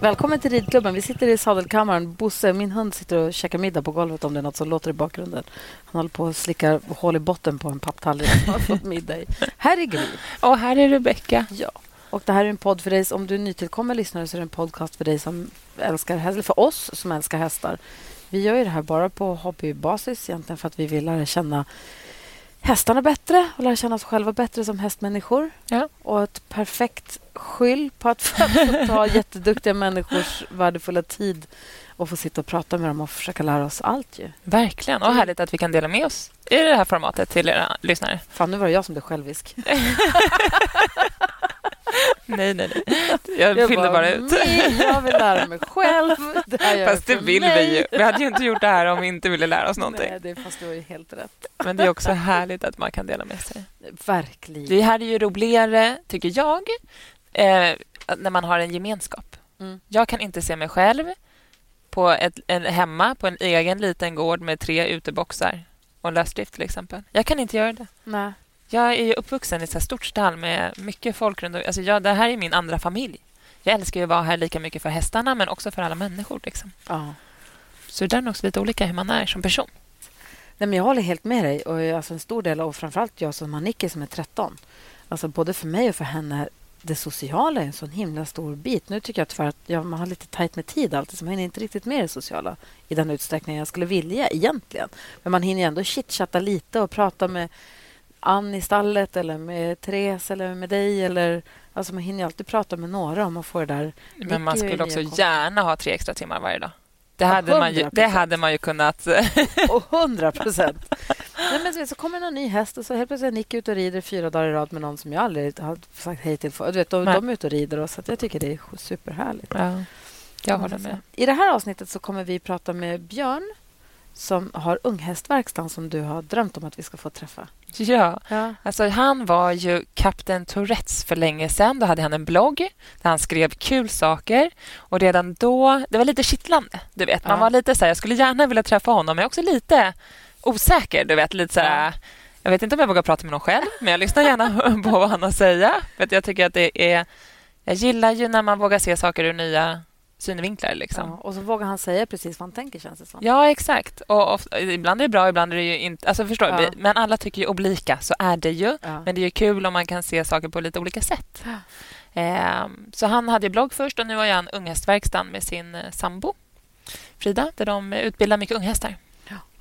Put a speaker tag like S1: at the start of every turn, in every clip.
S1: Välkommen till ridklubben. Vi sitter i sadelkammaren. Bosse, min hund, sitter och käkar middag på golvet om det är något som låter i bakgrunden. Han håller på att slicka hål i botten på en papptallrik han har fått middag i. Här är Gry.
S2: Och här är Rebecka.
S1: Ja. Och det här är en podd för dig. Om du är nytillkommen lyssnare så är det en podcast för dig som älskar hästar. För oss som älskar hästar. Vi gör det här bara på hobbybasis egentligen för att vi vill lära känna hästarna bättre och lära känna oss själva bättre som hästmänniskor.
S2: Ja.
S1: Och ett perfekt skyll på att få ta jätteduktiga människors värdefulla tid och få sitta och prata med dem och försöka lära oss allt. Ju.
S2: Verkligen. Och härligt att vi kan dela med oss i det här formatet till era lyssnare.
S1: Fan, nu var det jag som blev självisk.
S2: nej, nej, nej. Jag, jag fyllde bara, bara ut.
S1: Jag vill lära mig själv.
S2: Det fast det vill mig. vi ju. Vi hade ju inte gjort det här om vi inte ville lära oss någonting.
S1: Nej, det, fast du har ju helt rätt.
S2: Men det är också härligt att man kan dela med sig.
S1: Verkligen.
S2: Det här är ju roligare, tycker jag, eh, när man har en gemenskap. Mm. Jag kan inte se mig själv på ett, en, hemma på en egen liten gård med tre uteboxar och lösdrift till exempel. Jag kan inte göra det.
S1: Nej.
S2: Jag är uppvuxen i ett stort stall med mycket folk runt alltså jag, Det här är min andra familj. Jag älskar att vara här lika mycket för hästarna men också för alla människor. Liksom.
S1: Ja.
S2: Så det är också lite olika hur man är som person.
S1: Nej, men jag håller helt med dig. Och alltså en stor del, och framförallt jag som har Nicky som är 13. Alltså både för mig och för henne det sociala är en sån himla stor bit. Nu tycker jag tyvärr att jag, man har lite tajt med tid alltid, så man hinner inte riktigt med det sociala i den utsträckning jag skulle vilja egentligen. Men man hinner ändå chitchatta lite och prata med Ann i stallet eller med Therese eller med dig. Eller, alltså man hinner alltid prata med några om man får det där.
S2: Men man skulle också gärna ha tre extra timmar varje dag. Det hade, man ju, det hade man ju kunnat...
S1: och hundra procent. Så kommer en ny häst och så helt plötsligt är Nick ute och rider fyra dagar i rad med någon som jag aldrig har sagt hej till. Du vet, de, de är ute och rider och så jag tycker det är superhärligt.
S2: Ja, jag håller med.
S1: I det här avsnittet så kommer vi prata med Björn som har Unghästverkstan som du har drömt om att vi ska få träffa.
S2: Ja, ja. Alltså, han var ju kapten Tourettes för länge sedan. Då hade han en blogg där han skrev kul saker. Och redan då, Det var lite kittlande. Du vet. Man ja. var lite så här, jag skulle gärna vilja träffa honom, men också lite osäker. Du vet, lite så här, ja. Jag vet inte om jag vågar prata med någon själv, men jag lyssnar gärna på vad han har att säga. För jag tycker att det är... Jag gillar ju när man vågar se saker ur nya synvinklar. Liksom. Ja,
S1: och så vågar han säga precis vad han tänker, känns det som.
S2: Ja, exakt. Och, och ibland är det bra, ibland är det ju inte... Alltså, förstår ja. Men alla tycker ju olika, så är det ju. Ja. Men det är ju kul om man kan se saker på lite olika sätt. Eh, så han hade blogg först och nu har han Unghästverkstan med sin eh, sambo Frida, där de utbildar mycket unghästar.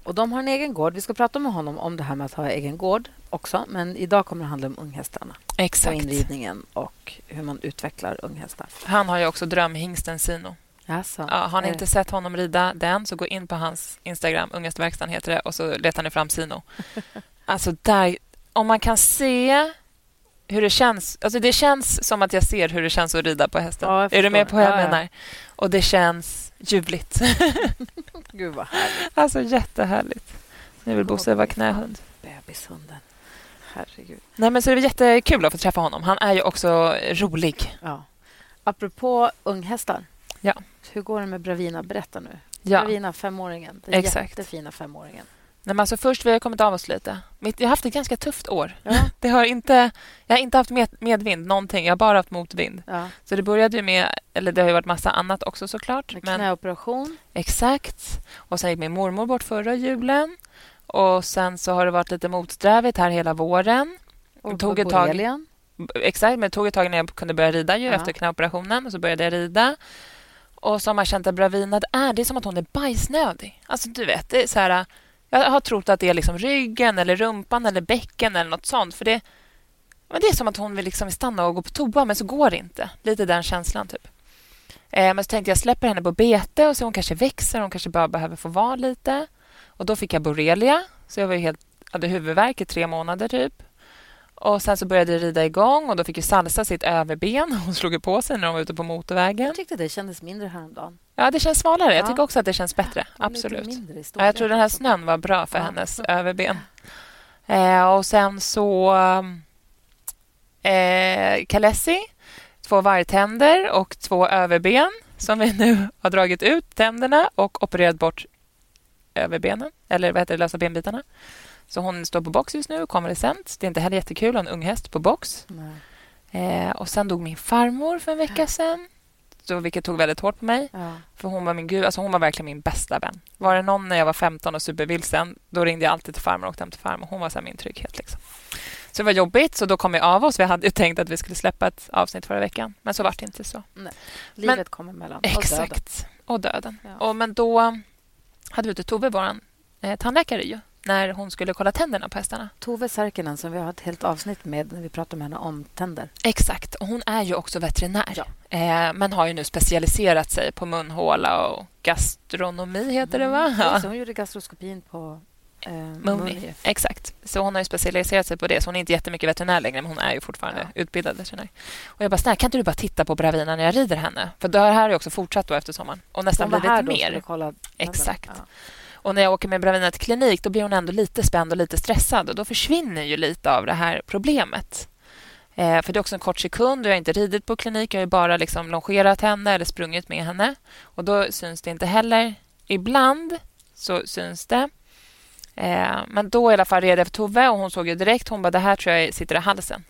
S1: Och de har en egen gård. Vi ska prata med honom om det här med att ha egen gård också. Men idag kommer det handla om unghästarna.
S2: Exakt.
S1: Och inridningen och hur man utvecklar unghästar.
S2: Han har ju också drömhingsten Sino.
S1: Alltså,
S2: ja, har ni inte sett honom rida den så gå in på hans Instagram, Unghästverkstan heter det, och så letar ni fram Sino. alltså där, om man kan se hur det känns. Alltså det känns som att jag ser hur det känns att rida på hästen. Ja, är du med på vad jag ja, menar? Och det känns ljuvligt.
S1: Gud, vad härligt.
S2: Alltså, jättehärligt. Nu vill Bosse vara knähund.
S1: Bebishunden. Herregud.
S2: Nej, men så det är jättekul att få träffa honom. Han är ju också rolig.
S1: Ja. Apropå unghästar.
S2: Ja.
S1: Hur går det med Bravina? Berätta nu.
S2: Ja.
S1: Bravina, femåringen. Den
S2: Exakt.
S1: jättefina femåringen.
S2: Nej, men alltså först, vi har kommit av oss lite. Jag har haft ett ganska tufft år. Ja. Det har inte, jag har inte haft med, medvind, någonting. Jag har bara haft motvind.
S1: Ja.
S2: Så det började med... Eller det har ju varit massa annat också såklart.
S1: Med knäoperation.
S2: Exakt. Och sen gick min mormor bort förra julen. Och sen så har det varit lite motsträvigt här hela våren.
S1: Och tog ett tag,
S2: Exakt, men det tog ett tag när jag kunde börja rida ju, ja. efter knäoperationen. Och så började jag rida. Och så har man känt att Bravina, det är, det är som att hon är bajsnödig. Alltså du vet, det är så här jag har trott att det är liksom ryggen, eller rumpan eller bäcken eller nåt sånt. För det, men det är som att hon vill liksom stanna och gå på toa, men så går det inte. Lite den känslan. typ. Eh, men så tänkte jag släpper henne på bete och så hon kanske växer. Hon kanske bara behöver få vara lite. Och Då fick jag borrelia, så jag var helt, hade huvudvärk i tre månader. typ. Och Sen så började det rida igång och då fick ju Salsa sitt överben. Hon slog på sig när hon var ute på motorvägen.
S1: Jag tyckte det kändes mindre häromdagen.
S2: Ja, det känns svalare. Jag tycker också att det känns bättre. Absolut. Ja, jag tror den här snön var bra för hennes överben. Eh, och sen så... Eh, Kalessi, två vargtänder och två överben som vi nu har dragit ut tänderna och opererat bort överbenen, eller vad heter det, lösa benbitarna. Så hon står på box just nu, konvalescent. Det är inte heller jättekul att ha en ung häst på box. Eh, och sen dog min farmor för en vecka sedan och vilket tog väldigt hårt på mig.
S1: Ja.
S2: För hon var min gud, alltså hon var verkligen min bästa vän. Var det någon när jag var 15 och supervilsen, då ringde jag alltid till farmor och åkte hem till farmor. Hon var så min trygghet. Liksom. Så det var jobbigt, så då kom vi av oss. Vi hade ju tänkt att vi skulle släppa ett avsnitt förra veckan, men så var det inte så.
S1: Nej. Livet men, kommer emellan.
S2: Och exakt. Döden. Och döden. Ja. Och, men då hade vi ute Tove, vår eh, tandläkare, ju, när hon skulle kolla tänderna på hästarna.
S1: Tove Särkinen, som vi har ett helt avsnitt med när vi pratar med henne om tänder.
S2: Exakt. Och hon är ju också veterinär, ja. eh, men har ju nu specialiserat sig på munhåla och gastronomi, heter det, va?
S1: Mm. Ja. hon gjorde gastroskopin på eh.
S2: Exakt. Så hon har specialiserat sig på det. Så hon är inte jättemycket veterinär längre, men hon är ju fortfarande ja. utbildad veterinär. Och jag bara, snälla, kan inte du bara titta på Bravina när jag rider henne? För det här har ju också fortsatt då efter sommaren. Och nästan blivit mer. Exakt. Ja. Och när jag åker med Bravina till klinik, då blir hon ändå lite spänd och lite stressad. Och då försvinner ju lite av det här problemet. Eh, för det är också en kort sekund. Jag har inte ridit på klinik. Jag har bara liksom longerat henne eller sprungit med henne. Och då syns det inte heller. Ibland så syns det. Eh, men då i alla fall red jag för Tove och hon såg ju direkt. Hon bara, det här tror jag sitter i halsen.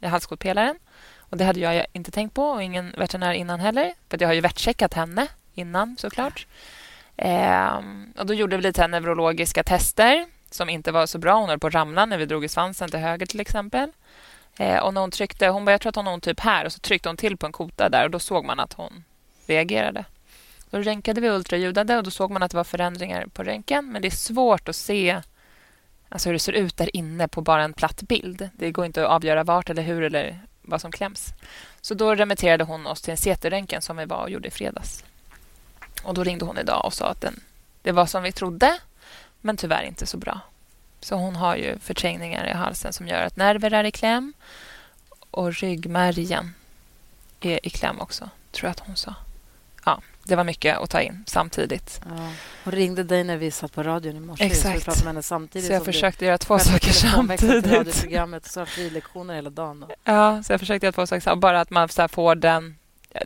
S2: I halskotpelaren. Och det hade jag inte tänkt på och ingen veterinär innan heller. För jag har ju värtcheckat henne innan såklart. Eh, och då gjorde vi lite neurologiska tester som inte var så bra. Hon höll på att ramla när vi drog i svansen till höger till exempel. Eh, och när hon tryckte, hon bara, jag tror att hon har typ här och så tryckte hon till på en kota där och då såg man att hon reagerade. Då röntgade vi ultraljudade och då såg man att det var förändringar på röntgen. Men det är svårt att se alltså hur det ser ut där inne på bara en platt bild. Det går inte att avgöra vart eller hur eller vad som kläms. Så då remitterade hon oss till en CT-röntgen som vi var och gjorde i fredags. Och Då ringde hon idag och sa att den, det var som vi trodde, men tyvärr inte så bra. Så hon har ju förträngningar i halsen som gör att nerver är i kläm och ryggmärgen är i kläm också, tror jag att hon sa. Ja, det var mycket att ta in samtidigt. Ja.
S1: Hon ringde dig när vi satt på radion i morse.
S2: Exakt.
S1: Så, med henne samtidigt
S2: så jag försökte göra två saker samtidigt.
S1: radioprogrammet och så frilektioner hela dagen.
S2: Ja, så jag försökte göra två saker Bara att man så får den...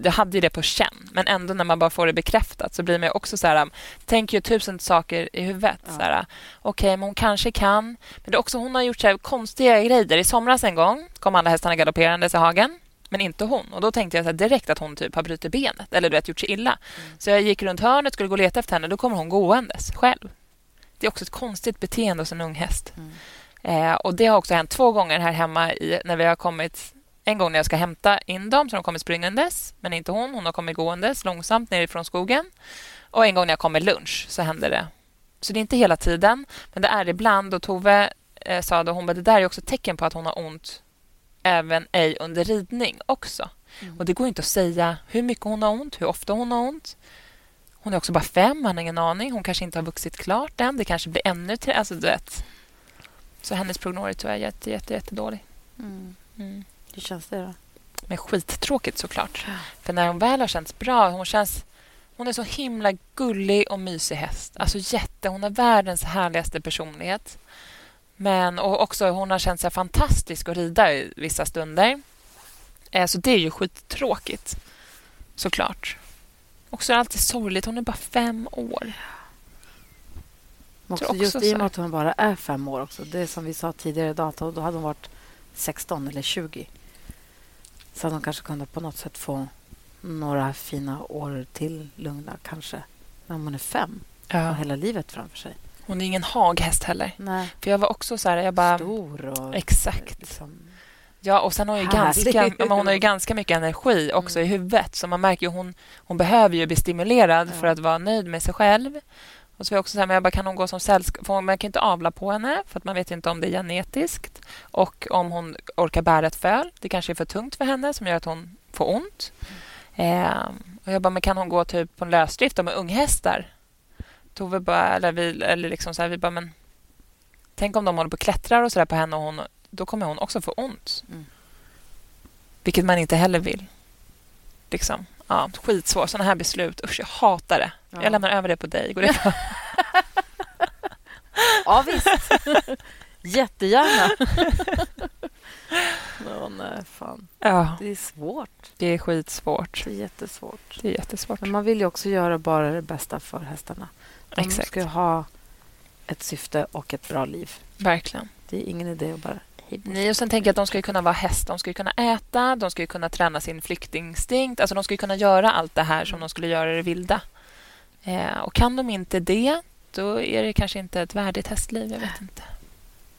S2: Jag hade ju det på känn, men ändå när man bara får det bekräftat så blir man också så här... Tänker ju tusen saker i huvudet. Ja. Okej, okay, men hon kanske kan. Men det är också, hon har gjort så konstiga grejer. I somras en gång kom alla hästarna galopperandes i hagen men inte hon. Och Då tänkte jag så direkt att hon typ har brutit benet eller du vet, gjort sig illa. Mm. Så jag gick runt hörnet skulle gå och leta efter henne. Då kommer hon gåendes själv. Det är också ett konstigt beteende hos en ung häst. Mm. Eh, och Det har också hänt två gånger här hemma i, när vi har kommit... En gång när jag ska hämta in dem, så de kommer springandes. Men inte hon. Hon har kommit gåendes långsamt nerifrån skogen. Och en gång när jag kommer lunch så händer det. Så det är inte hela tiden, men det är ibland. Och Tove eh, sa då, hon bara, det där är också tecken på att hon har ont även ej under ridning också. Mm. Och Det går inte att säga hur mycket hon har ont, hur ofta hon har ont. Hon är också bara fem, man har ingen aning. Hon kanske inte har vuxit klart än. Det kanske blir ännu... Till, alltså, du vet. Så hennes prognos är jätte, jätte, jättedålig.
S1: Mm. Mm. Hur känns det då?
S2: Men skittråkigt såklart. Ja. För när hon väl har känts bra, hon känns... Hon är så himla gullig och mysig häst. Alltså jätte, hon har världens härligaste personlighet. Men och också hon har känt sig fantastisk att rida i vissa stunder. Eh, så det är ju skittråkigt, såklart. Och så är det alltid sorgligt. Hon är bara fem år.
S1: Också, också just i och med att hon bara är fem år. också. Det som vi sa tidigare idag, då hade hon varit 16 eller 20. Så hade hon kanske kunnat på något sätt få några fina år till lugna, kanske. När hon är fem ja. och hela livet framför sig.
S2: Hon är ingen haghäst heller.
S1: Nej.
S2: För jag var också så här, jag bara...
S1: Stor och...
S2: Exakt. Liksom... Ja, och sen har hon ju ganska, hon har ju ganska mycket energi också mm. i huvudet. Så man märker ju hon, hon behöver ju bli stimulerad ja. för att vara nöjd med sig själv. Och så var jag också så här, men jag bara, kan hon gå som sällskap? Man kan inte avla på henne för att man vet inte om det är genetiskt och om hon orkar bära ett föl. Det kanske är för tungt för henne som gör att hon får ont. Eh, och jag bara, men kan hon gå typ på en lösdrift med unghästar? Tove bara, eller vi, eller liksom så här, vi bara, men tänk om de håller på och klättrar och så där på henne och hon, då kommer hon också få ont. Mm. Vilket man inte heller vill. Liksom. Ja, skitsvårt. Sådana här beslut. Usch, jag hatar det. Ja. Jag lämnar över det på dig. Går det
S1: ja, visst. Jättegärna. nej, fan.
S2: Ja.
S1: Det är svårt.
S2: Det är skitsvårt.
S1: Det är jättesvårt.
S2: Det är jättesvårt.
S1: Men man vill ju också göra bara det bästa för hästarna. De Exakt. ska ha ett syfte och ett bra liv.
S2: Verkligen.
S1: Det är ingen idé att bara
S2: Nej, och sen tänker jag att de ska kunna vara häst. De ska kunna äta, de ska kunna träna sin flyktinstinkt. Alltså de ska kunna göra allt det här som de skulle göra i det vilda. Eh, och kan de inte det, då är det kanske inte ett värdigt hästliv. Jag vet inte.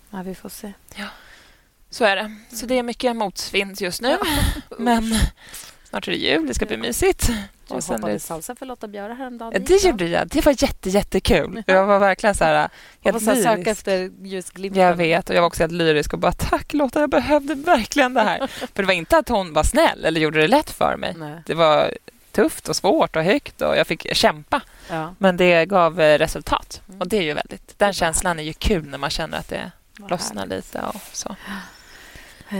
S1: Ja, vi får se.
S2: Ja, så är det. Så det är mycket motvind just nu. Men snart är det jul, det ska bli mysigt.
S1: Du och hoppade det... salsa för Lotta Björe häromdagen.
S2: Det gjorde jag. Det var jätte, jättekul. Jag var verkligen så här,
S1: helt lyrisk. söka efter ljusglimten.
S2: Jag vet. Och jag var också helt lyrisk och bara tack Lotta, jag behövde verkligen det här. för det var inte att hon var snäll eller gjorde det lätt för mig. Nej. Det var tufft och svårt och högt och jag fick kämpa. Ja. Men det gav eh, resultat. Mm. Och det är ju väldigt... Den känslan är ju kul när man känner att det lossnar lite och så.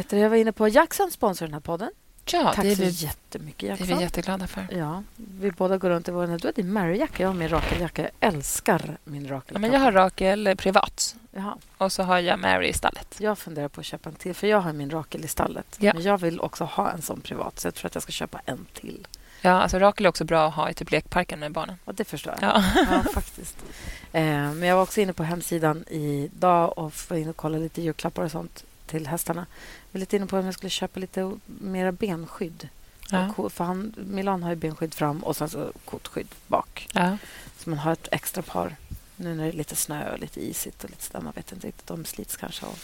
S1: Jag var inne på Jackson sponsrar den här podden.
S2: Ja,
S1: Tack
S2: det är
S1: så
S2: vi,
S1: jättemycket,
S2: Jackson. Det är vi jätteglada för.
S1: Ja, vi båda går runt i vår... Du har din Mary-jacka, jag har min Rakel-jacka. Jag älskar min Rakel.
S2: Ja, men jag har Rakel privat. Jaha. Och så har jag Mary i stallet.
S1: Jag funderar på att köpa en till, för jag har min Rakel i stallet. Ja. Men jag vill också ha en sån privat, så jag tror att jag ska köpa en till.
S2: Ja, alltså Rakel är också bra att ha i typ lekparken med barnen.
S1: Ja, det förstår jag. Ja. ja faktiskt. Eh, men jag var också inne på hemsidan idag och var inne och kollade lite julklappar och sånt till hästarna. Var lite inne på om jag skulle köpa lite mera benskydd. Ja. För han, Milan har ju benskydd fram och sen så kotskydd bak. Ja. Så man har ett extra par. Nu när det är lite snö och lite isigt och lite sådär. Man vet inte riktigt. De slits kanske av.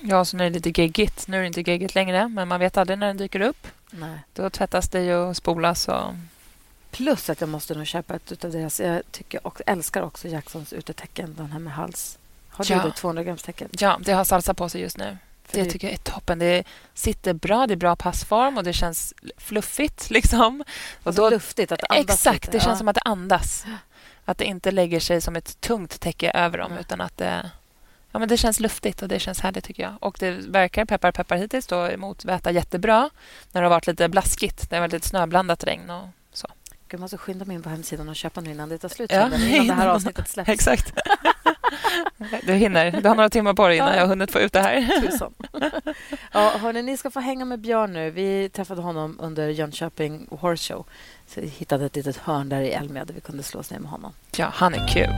S2: Ja, så nu är det lite geggigt. Nu är det inte geggigt längre, men man vet aldrig när den dyker upp. Nej. Då tvättas det och spolas. Och...
S1: Plus att jag måste nog köpa ett av deras... Jag tycker och älskar också Jacksons utetecken, den här med hals. Har du ja. det 200 grams tecken?
S2: Ja, det har salsa på sig just nu. Det tycker jag är toppen. Det sitter bra, det är bra passform och det känns fluffigt. Liksom.
S1: Och då, luftigt, att andas
S2: Exakt, lite. det känns som att det andas. Att det inte lägger sig som ett tungt täcke över dem, mm. utan att det... Ja, men det känns luftigt och det känns härligt tycker jag. Och det verkar, peppar peppar hittills, då, motväta jättebra när det har varit lite blaskigt. Det har varit lite snöblandat regn och så.
S1: Jag måste skynda mig in på hemsidan och köpa nu innan det tar slut. Ja, innan det här avsnittet släpps.
S2: Exakt. Du hinner. Du har några timmar på dig innan ja. jag har hunnit få ut det här.
S1: Tusan. Ja, hörni, ni ska få hänga med Björn nu. Vi träffade honom under Jönköping Horse Show. Så vi hittade ett litet hörn där i Elmia där vi kunde slå oss ner med honom.
S2: Ja, han är kul.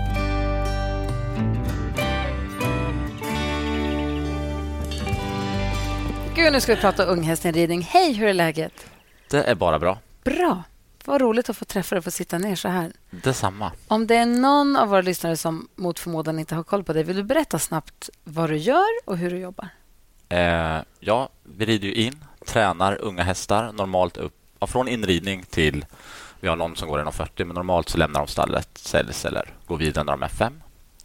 S1: Gud, nu ska vi prata unghästinridning. Hej, hur är läget?
S3: Det är bara bra.
S1: Bra. Vad roligt att få träffa dig och få sitta ner så här.
S3: Detsamma.
S1: Om det är någon av våra lyssnare som mot förmodan inte har koll på dig, vill du berätta snabbt vad du gör och hur du jobbar?
S3: Eh, ja, vi rider ju in, tränar unga hästar normalt upp från inridning till... Vi har någon som går 1,40 men normalt så lämnar de stallet, säljs eller går vidare när de är fem.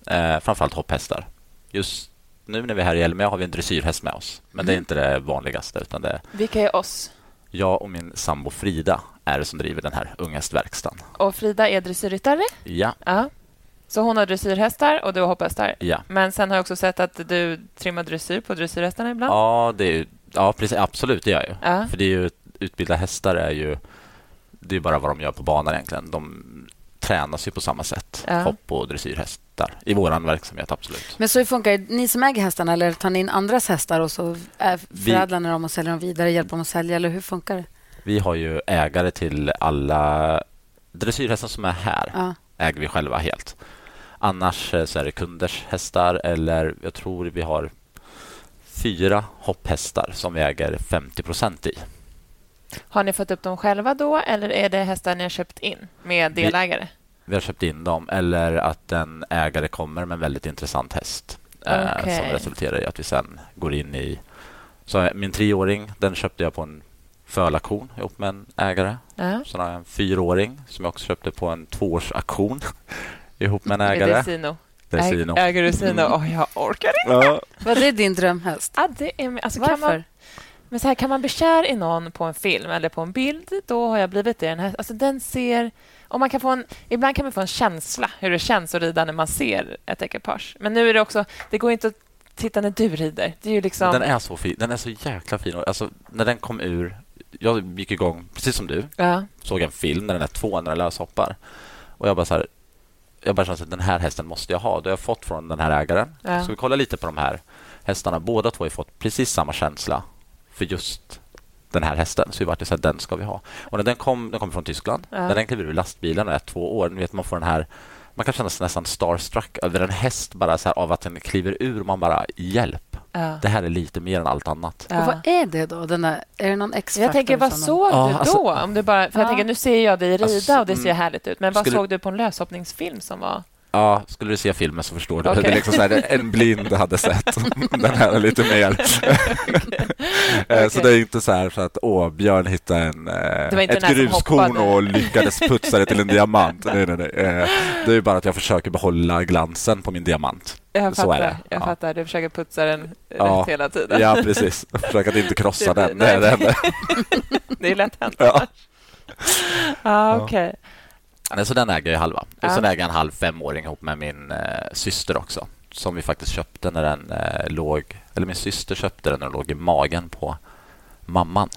S3: Eh, framförallt hopphästar. Just nu när vi är här i Elmia har vi en dressyrhäst med oss. Men mm. det är mm. inte det vanligaste. Utan det...
S2: Vilka är oss?
S3: Jag och min sambo Frida är det som driver den här unghästverkstan.
S2: Och Frida är dressyrryttare?
S3: Ja.
S2: ja. Så hon har dressyrhästar och du har hopphästar?
S3: Ja.
S2: Men sen har jag också sett att du trimmar dressyr på dressyrhästarna ibland?
S3: Ja, det är, ja precis, absolut, det gör jag. Ja. För det är ju, utbilda hästar är ju det är bara vad de gör på banan egentligen. De tränas ju på samma sätt, ja. hopp och dressyrhästar, i vår verksamhet. absolut.
S1: Men så hur funkar det? Ni som äger hästarna, eller tar ni in andras hästar och så förädlar ni dem och säljer dem vidare, hjälper dem att sälja, eller hur funkar det?
S3: Vi har ju ägare till alla dressyrhästar som är här. Ja. äger vi själva helt. Annars eh, så är det kunders hästar eller jag tror vi har fyra hopphästar som vi äger 50 procent i.
S2: Har ni fått upp dem själva då eller är det hästar ni har köpt in med delägare? Vi,
S3: vi har köpt in dem eller att en ägare kommer med en väldigt intressant häst okay. eh, som resulterar i att vi sen går in i... Så min treåring den köpte jag på en fölaktion ihop med en ägare. Uh-huh. Sen har jag en fyraåring som jag också köpte på en tvåårsaktion ihop med en ägare.
S2: Desino. Desino. Äger du Sino? Mm. Oh, jag orkar inte. Ja.
S1: Vad är din drömhäst?
S2: Ja, det är, alltså, Varför? Kan man, men så här, kan man bli kär i någon på en film eller på en bild, då har jag blivit det. Den, här, alltså, den ser... Och man kan få en, ibland kan man få en känsla hur det känns att rida när man ser ett ekipage. Men nu är det också... Det går inte att titta när du rider. Det är ju liksom...
S3: Den är så fin. Den är så jäkla fin. Alltså, när den kom ur jag gick igång, precis som du. Ja. Såg en film när den är två, när den löshoppar. Och jag bara så här, jag bara kände att den här hästen måste jag ha. Det har jag fått från den här ägaren. Ja. Så vi kollar lite på de här hästarna. Båda två har fått precis samma känsla för just den här hästen. Så vi vart så här, den ska vi ha. Och när den kom, den kom från Tyskland. Ja. När den klev ur lastbilen och är två år, vet man får den här man kan känna sig nästan starstruck över en häst bara så här, av att den kliver ur. Man bara, hjälp. Ja. Det här är lite mer än allt annat.
S1: Ja. Och vad är det då? Den där, är det någon X-faktor?
S2: Jag tänker, vad såg du alltså- då? Om du bara, för jag tänker, nu ser jag dig rida alltså, och det ser mm. härligt ut. Men vad skulle... såg du på en löshoppningsfilm som var...
S3: Ja, skulle du se filmen så förstår du. Okay. Det är liksom så här, en blind hade sett den här lite mer. okay. Så det är inte så här för att åh, Björn hittade en, eh, ett gruskorn och lyckades putsa det till en diamant. Nej, nej, nej. Eh, det är bara att jag försöker behålla glansen på min diamant.
S2: Jag så fattar. Jag ja. fattar. Du försöker putsa den ja. rätt hela tiden.
S3: Ja, precis. Försöker att inte krossa det, den. Nej, det,
S2: det, det är lätt hänt. Ja. ah, okej. Okay.
S3: Så den äger jag halva. Ja. Sen äger jag en halv femåring ihop med min eh, syster också. Som vi faktiskt köpte när den eh, låg... Eller min syster köpte den när den låg i magen på mamman.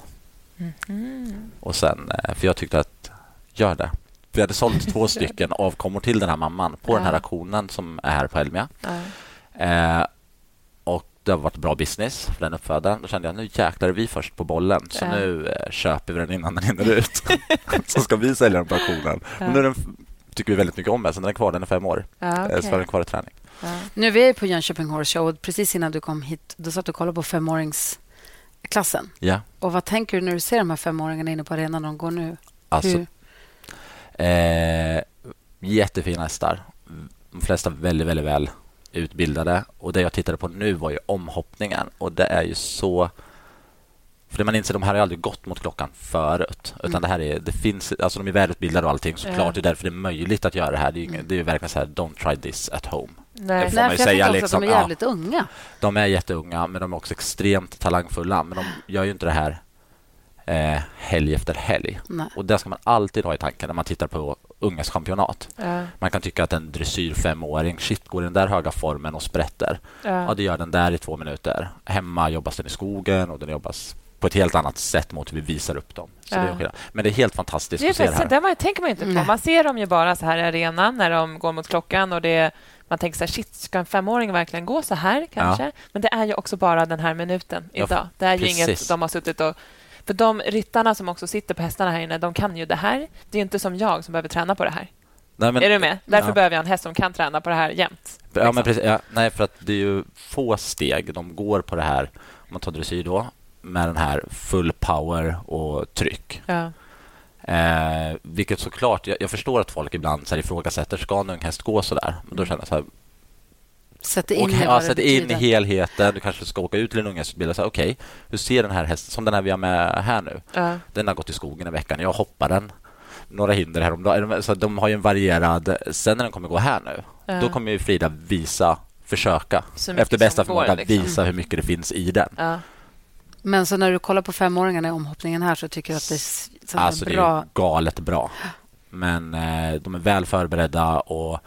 S3: Mm. Och sen... Eh, för jag tyckte att... Gör det. Vi hade sålt två stycken avkommor till den här mamman på ja. den här auktionen som är här på Elmia. Ja. Eh, det har varit bra business för den uppfödaren. Då kände jag nu jäklar är vi först på bollen. Så ja. nu eh, köper vi den innan den hinner ut. så ska vi sälja den på auktionen. Ja. Men nu den, tycker vi väldigt mycket om den, så den är kvar. Den är fem år. Ja, okay. Så den är kvar i träning.
S1: Ja. Nu är vi på Jönköping Horse Show. Precis innan du kom hit då satt du och kollade på femåringsklassen.
S3: Ja.
S1: Och vad tänker du när du ser de här femåringarna inne på arenan? De går nu.
S3: Alltså, eh, jättefina hästar. De flesta väldigt, väldigt väl utbildade. Och Det jag tittade på nu var ju omhoppningen. Och det är ju så... För det man inser, de här har aldrig gått mot klockan förut. Utan mm. det här är, det finns, alltså de är välutbildade och allting såklart. Det är därför det är möjligt att göra det här. Det är ju, det är verkligen så här, don't try this at home.
S1: Nej, får Nej för säga, jag liksom, att de är jävligt ja, unga.
S3: De är jätteunga, men de är också extremt talangfulla. Men de gör ju inte det här eh, helg efter helg. Nej. Och Det ska man alltid ha i tanken när man tittar på ungas championat. Ja. Man kan tycka att en dressyr femåring, shit, går i den där höga formen och sprätter. Ja. ja, det gör den där i två minuter. Hemma jobbas den i skogen och den jobbas på ett helt annat sätt mot hur vi visar upp dem. Så ja. det är Men det är helt fantastiskt det är att se det här.
S2: Det man, tänker man inte på. Mm. Man ser dem ju bara så här i arenan när de går mot klockan och det man tänker så här, shit, ska en femåring verkligen gå så här kanske? Ja. Men det är ju också bara den här minuten idag. Ja, det är ju inget de har suttit och för de ryttarna som också sitter på hästarna här inne, de kan ju det här. Det är inte som jag som behöver träna på det här. Nej, men, är du med? Därför ja. behöver jag en häst som kan träna på det här jämt.
S3: Ja, liksom. men precis, ja, nej, för att det är ju få steg de går på det här, om man tar dressyr då, med den här full power och tryck. Ja. Eh, vilket såklart, jag, jag, förstår att folk ibland så här ifrågasätter, ska en ung häst gå så där? Men då känner jag så här,
S1: Sätt in,
S3: okay, ja, sätt in i helheten. Du kanske ska åka ut till en ungdomsutbildare. Okej, okay, hur ser den här hästen, som den här vi har med här nu. Uh. Den har gått i skogen i veckan. Jag hoppar den. Några hinder häromdagen. Så de har ju en varierad... Sen när den kommer gå här nu, uh. då kommer ju Frida visa, försöka efter bästa förmåga liksom. visa hur mycket det finns i den. Uh.
S1: Men så när du kollar på femåringarna i omhoppningen här så tycker du att det är,
S3: alltså,
S1: är bra?
S3: Det är galet bra. Men eh, de är väl förberedda och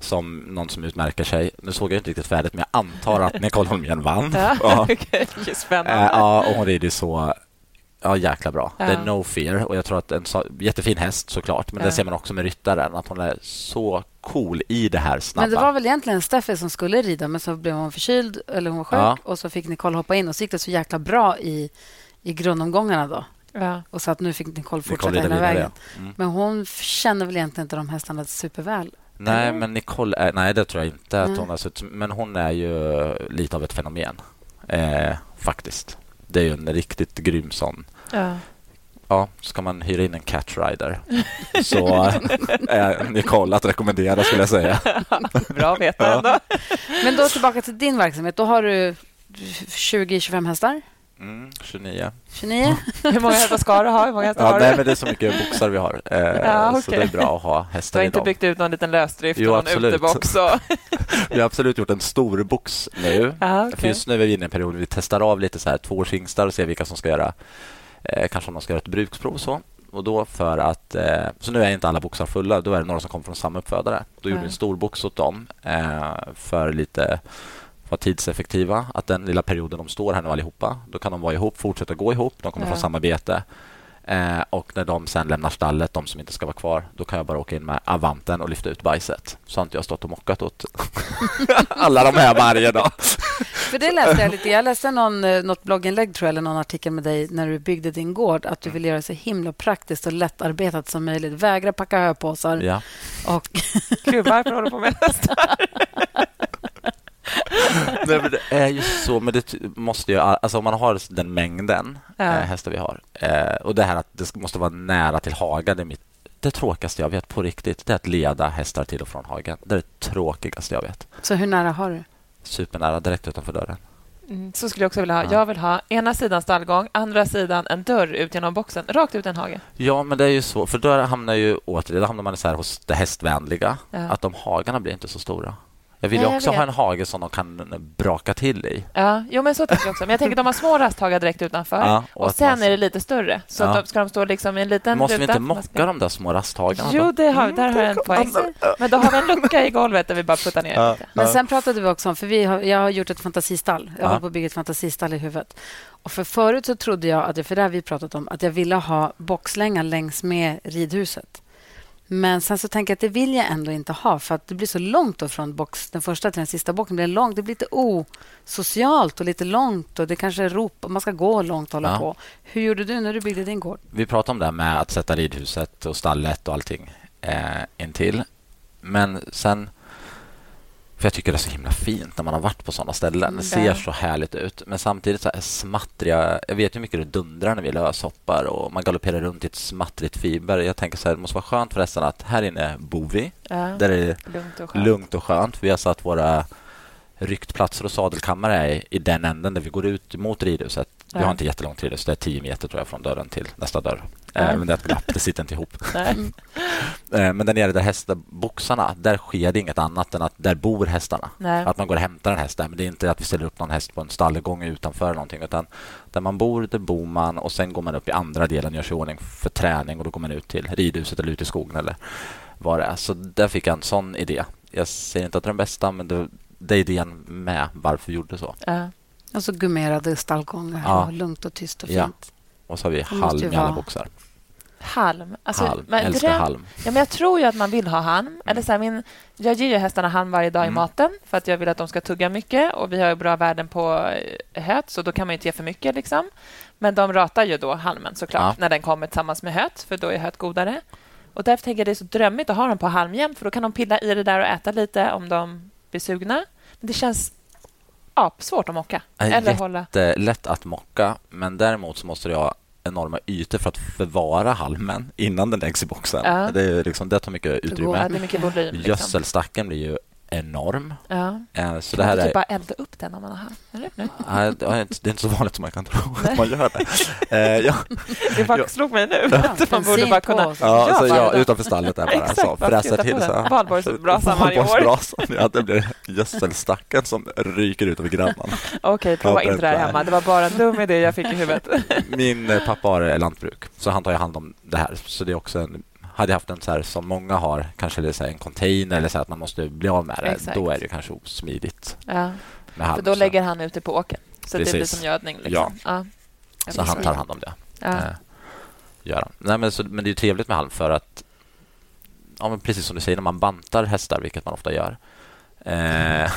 S3: som någon som utmärker sig. Nu såg jag inte riktigt färdigt, men jag antar att Nicole Holmgren vann.
S2: ja, ja. Okay. Spännande.
S3: Äh, ja, och hon rider så Ja, jäkla bra. Ja. Det är no fear. Och jag tror att en så, jättefin häst såklart. Men ja. det ser man också med ryttaren. Att hon är så cool i det här snabba.
S1: Men det var väl egentligen Steffi som skulle rida, men så blev hon förkyld eller hon var sjuk ja. och så fick Nicole hoppa in och så gick det så jäkla bra i, i grundomgångarna då. Ja. Och så att nu fick Nicole fortsätta Nicole hela vägen. Mm. Men hon känner väl egentligen inte de hästarna superväl.
S3: Nej, mm. men Nicole är, Nej, det tror jag inte att hon har sett. Men hon är ju lite av ett fenomen. Eh, faktiskt. Det är ju en riktigt grym sån. Ja. Ja, ska man hyra in en catrider så är Nicole att rekommendera skulle jag säga.
S2: Bra att veta ändå.
S1: Men då tillbaka till din verksamhet. Då har du 20-25 hästar?
S3: Mm, 29.
S1: 29?
S2: Hur många hästar ska du ha? Hur många hästar
S3: ja,
S2: har
S3: nej, men det är så mycket boxar vi har. Eh, ja, okay. Så det är bra att ha hästar
S2: Du har inte byggt ut någon liten lösdrift jo, och någon utebox?
S3: vi har absolut gjort en stor box nu. Ja, okay. För just nu är vi inne i en period vi testar av lite så här tvåårshingstar och ser vilka som ska göra eh, kanske om de ska göra ett bruksprov så. Och då för att, eh, så nu är inte alla boxar fulla. Då är det några som kommer från samma uppfödare. Då gjorde vi en stor box åt dem eh, för lite vara tidseffektiva. Att den lilla perioden de står här nu allihopa, då kan de vara ihop, fortsätta gå ihop. De kommer ja. få samarbete. Eh, och när de sen lämnar stallet, de som inte ska vara kvar, då kan jag bara åka in med Avanten och lyfta ut bajset. Så har inte jag stått och mockat åt alla de här varje dag.
S1: För det läste jag lite. Jag läste någon, eh, något blogginlägg tror jag, eller någon artikel med dig när du byggde din gård, att du vill göra det så himla praktiskt och lättarbetat som möjligt. Vägra packa höpåsar.
S3: Ja.
S1: Och...
S2: Gud, varför håller du på med hästar?
S3: Nej, men det är ju så, men det måste ju... Alltså om man har den mängden ja. äh, hästar vi har äh, och det här att det måste vara nära till hagen, det är mitt det tråkigaste jag vet på riktigt. Det är att leda hästar till och från hagen. Det är det tråkigaste jag vet.
S1: Så hur nära har du?
S3: Supernära, direkt utanför dörren.
S2: Mm, så skulle jag också vilja ha. Ja. Jag vill ha ena sidan stallgång, andra sidan en dörr ut genom boxen, rakt ut i en hage.
S3: Ja, men det är ju så. För då hamnar ju återigen, då hamnar man så här hos det hästvänliga. Ja. Att de hagarna blir inte så stora. Jag vill Nej, också ha en hage som de kan braka till i.
S2: Ja, jo, men så tänker jag också. Men jag tänker att de har små rasthagar direkt utanför ja, och, och sen man... är det lite större. Så ja. ska de stå liksom i en liten
S3: Måste ruta? vi inte mocka ska... de där små rasthagarna?
S2: Jo, det har, där har jag en poäng. Men då har vi en lucka i golvet där vi bara puttar ner ja. lite.
S1: Men sen pratade vi också om, för vi har, jag har gjort ett fantasistall. Jag håller på att bygga ett fantasistall i huvudet. Och för förut så trodde jag, att, för det har vi pratat om, att jag ville ha boxlänga längs med ridhuset. Men sen så tänker jag att det vill jag ändå inte ha för att det blir så långt från box, den första till den sista boxen. Det blir, långt, det blir lite osocialt och lite långt och det kanske är rop, man ska gå långt och hålla ja. på. Hur gjorde du när du byggde din gård?
S3: Vi pratade om det med att sätta ridhuset och stallet och allting eh, intill. Men sen för Jag tycker det är så himla fint när man har varit på såna ställen. Det ser så härligt ut. Men samtidigt så här smattriga... Jag vet hur mycket det dundrar när vi löshoppar och man galopperar runt i ett smattrigt fiber. Jag tänker så här, det måste vara skönt förresten att här inne bor vi. Ja. Där är det lugnt och skönt. Lugnt och skönt. Vi har satt våra ryktplatser och sadelkammare är i den änden där vi går ut mot ridhuset. Vi har inte jättelångt ridhus. Det är tio meter tror jag från dörren till nästa dörr. Mm. men det är ett glapp. Det sitter inte ihop. Eh, men där nere där hästboxarna, där sker det inget annat än att där bor hästarna. Nej. Att man går och hämtar en häst där. Men det är inte att vi ställer upp någon häst på en stallgång utanför någonting. Utan där man bor, där bor man och sen går man upp i andra delen, gör sig ordning för träning och då går man ut till ridhuset eller ut i skogen eller vad det är. Så där fick jag en sån idé. Jag säger inte att det är den bästa, men det, det är idén med varför vi gjorde så. Ja.
S1: Alltså gummerade stallgångar ja. och lugnt och tyst och fint. Ja.
S3: Och så har vi halm i alla boxar.
S2: Halm.
S3: Alltså, halm. Men, älskar dröm, halm.
S2: Ja, men jag tror ju att man vill ha halm. Mm. Eller så här, min, jag ger ju hästarna halm varje dag mm. i maten för att jag vill att de ska tugga mycket. Och Vi har ju bra värden på eh, höet, så då kan man inte ge för mycket. Liksom. Men de ratar ju då halmen såklart ja. när den kommer tillsammans med höet, för då är höet godare. Och Därför tänker jag det är så drömmigt att ha dem på halm jämt, för då kan de pilla i det där och äta lite om de blir sugna. Men det känns apsvårt att mocka.
S3: Eller hålla... lätt att mocka, men däremot så måste ha enorma ytor för att förvara halmen innan den läggs i boxen. Ja. Det, är liksom, det tar mycket utrymme.
S2: Det är mycket volym,
S3: liksom. Gödselstacken blir ju enorm.
S2: Ja. Eh, så kan det här man typ är... bara elda upp den om man har?
S3: Nej, det är inte så vanligt som man kan tro att man gör det. Eh,
S2: ja. Det bara slog mig nu. Ja. man borde bara kunna... Ja,
S3: så, alltså, ja, utanför stallet där bara. så, fräsa till.
S2: Valborgsbrasan varje år.
S3: Ja, det blir gödselstacken som ryker ut över grannarna.
S2: Okej, prova inte det här hemma. Det var bara en dum idé jag fick i huvudet.
S3: Min eh, pappa har lantbruk, så han tar hand om det här. Så det är också en hade jag haft en så här som många har, kanske så en container eller så att man måste bli av med det, Exakt. då är det kanske osmidigt.
S2: Ja. Halm, För då lägger han ut det på åkern, så Precis. det blir som gödning. Liksom. Ja.
S3: ja. Så han tar hand om det. Ja. Eh, gör han. Nej, men, så, men det är trevligt med halm för att, ja, precis som du säger, när man bantar hästar, vilket man ofta gör,
S2: Eh,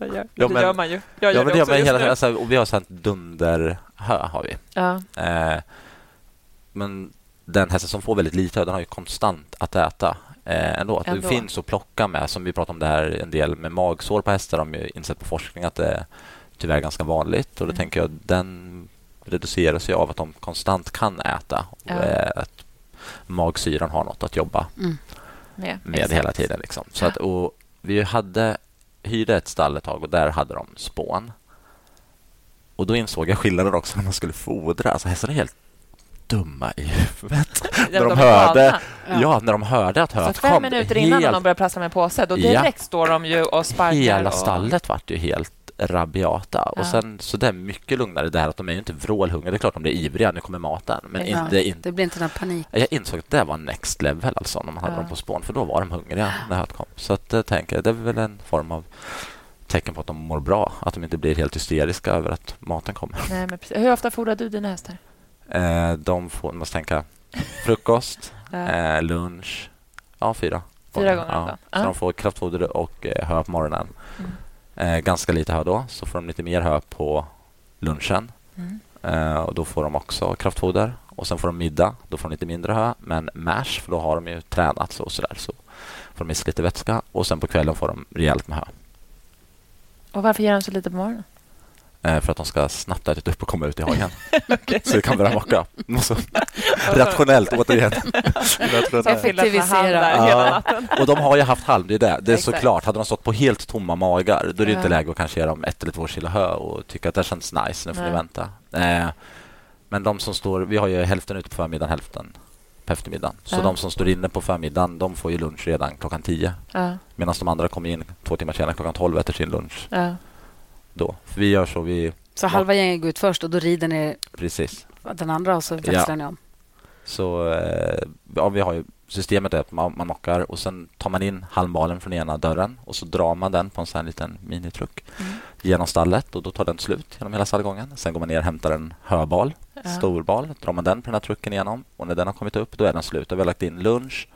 S2: gör. Ja, men, det gör man ju. Jag
S3: ja, men det, men hela, alltså, och vi har sånt dunderhö. Har vi. Ja. Eh, men den hästen som får väldigt lite den har ju konstant att äta eh, ändå. ändå. Det finns att plocka med, som vi pratade om det här en del med magsår på hästar. De har insett på forskning att det är tyvärr ganska vanligt. Och då mm. tänker jag den reduceras ju av att de konstant kan äta. Och ja. att magsyran har något att jobba mm. med, med hela tiden. Liksom. Så att, och vi hade hyrde ett stall ett tag och där hade de spån. Och då insåg jag skillnaden också när man skulle fodra. Alltså hästarna är helt dumma i huvudet. när, de, de hörde, ja. när de hörde att höet
S2: kom. Fem minuter innan helt... de började prassla med en påse, då direkt ja. står de ju och sparkar.
S3: Hela
S2: och...
S3: stallet vart ju helt rabiata. Ja. Och sen, så det är mycket lugnare det här att de är ju inte vrålhungriga. Det är klart de blir ivriga, nu kommer maten. Men ja, inte, in...
S1: det blir inte någon panik.
S3: Jag insåg att det var next level alltså, när man hade ja. dem på spån. För då var de hungriga när höet kom. Så att, jag tänker, det är väl en form av tecken på att de mår bra. Att de inte blir helt hysteriska över att maten kommer.
S2: Nej, men precis. Hur ofta fodrar du dina hästar?
S3: Eh, de får, måste tänka, frukost, eh, lunch, ja fyra.
S2: Fyra gånger
S3: ja. Så de får kraftfoder och eh, hö på morgonen. Mm. Ganska lite hö då, så får de lite mer hö på lunchen. Mm. Och Då får de också kraftfoder. Och Sen får de middag, då får de lite mindre hö. Men mash, för då har de ju tränat så, så där, så får de i lite vätska. Och sen på kvällen får de rejält med hö.
S2: Och Varför ger de så lite på morgonen?
S3: Eh, för att de ska snabbt ätit upp och komma ut i hagen. okay. Så vi kan börja mocka. rationellt, återigen.
S2: Effektivisera ja.
S3: Och de har ju haft halm, det är det. Det är såklart, hade de stått på helt tomma magar då är det inte läge att kanske ge dem ett eller två kilo hö och tycka att det känns nice, nu får Nej. ni vänta. Eh, men de som står, vi har ju hälften ute på förmiddagen, hälften på eftermiddagen. Så ja. de som står inne på förmiddagen, de får ju lunch redan klockan tio. Ja. Medan de andra kommer in två timmar senare klockan tolv äter sin lunch. Då. För vi gör så. Vi,
S1: så halva gänget går ut först och då rider ni
S3: Precis.
S1: den andra och så växlar ja. ni om?
S3: Så eh, ja, vi har ju systemet är att man, man mockar och sen tar man in halmbalen från ena dörren och så drar man den på en sån liten minitruck mm. genom stallet och då tar den slut genom hela stallgången. Sen går man ner och hämtar en höbal, ja. storbal, drar man den på den här trucken igenom och när den har kommit upp då är den slut. Då har vi lagt in lunch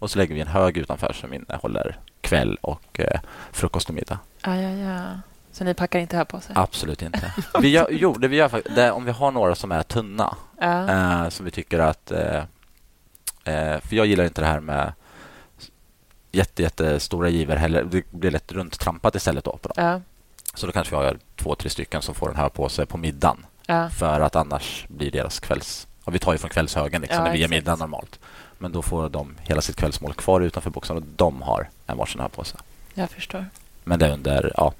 S3: och så lägger vi en hög utanför som innehåller kväll och eh, frukost och middag.
S2: Ja, ja, ja. Så ni packar inte här på sig?
S3: Absolut inte. Vi gör, jo, det vi gör det, om vi har några som är tunna ja. eh, som vi tycker att... Eh, eh, för jag gillar inte det här med jätte, jättestora giver heller. Det blir lätt runt trampat istället då på dem. Ja. Så då kanske vi har två, tre stycken som får den här på sig på middagen. Ja. För att annars blir deras kvälls... Och vi tar ju från kvällshögen liksom, när vi ger middag normalt. Men då får de hela sitt kvällsmål kvar utanför boxen och de har en varsin här på sig.
S2: Jag förstår.
S3: Men det är under ja,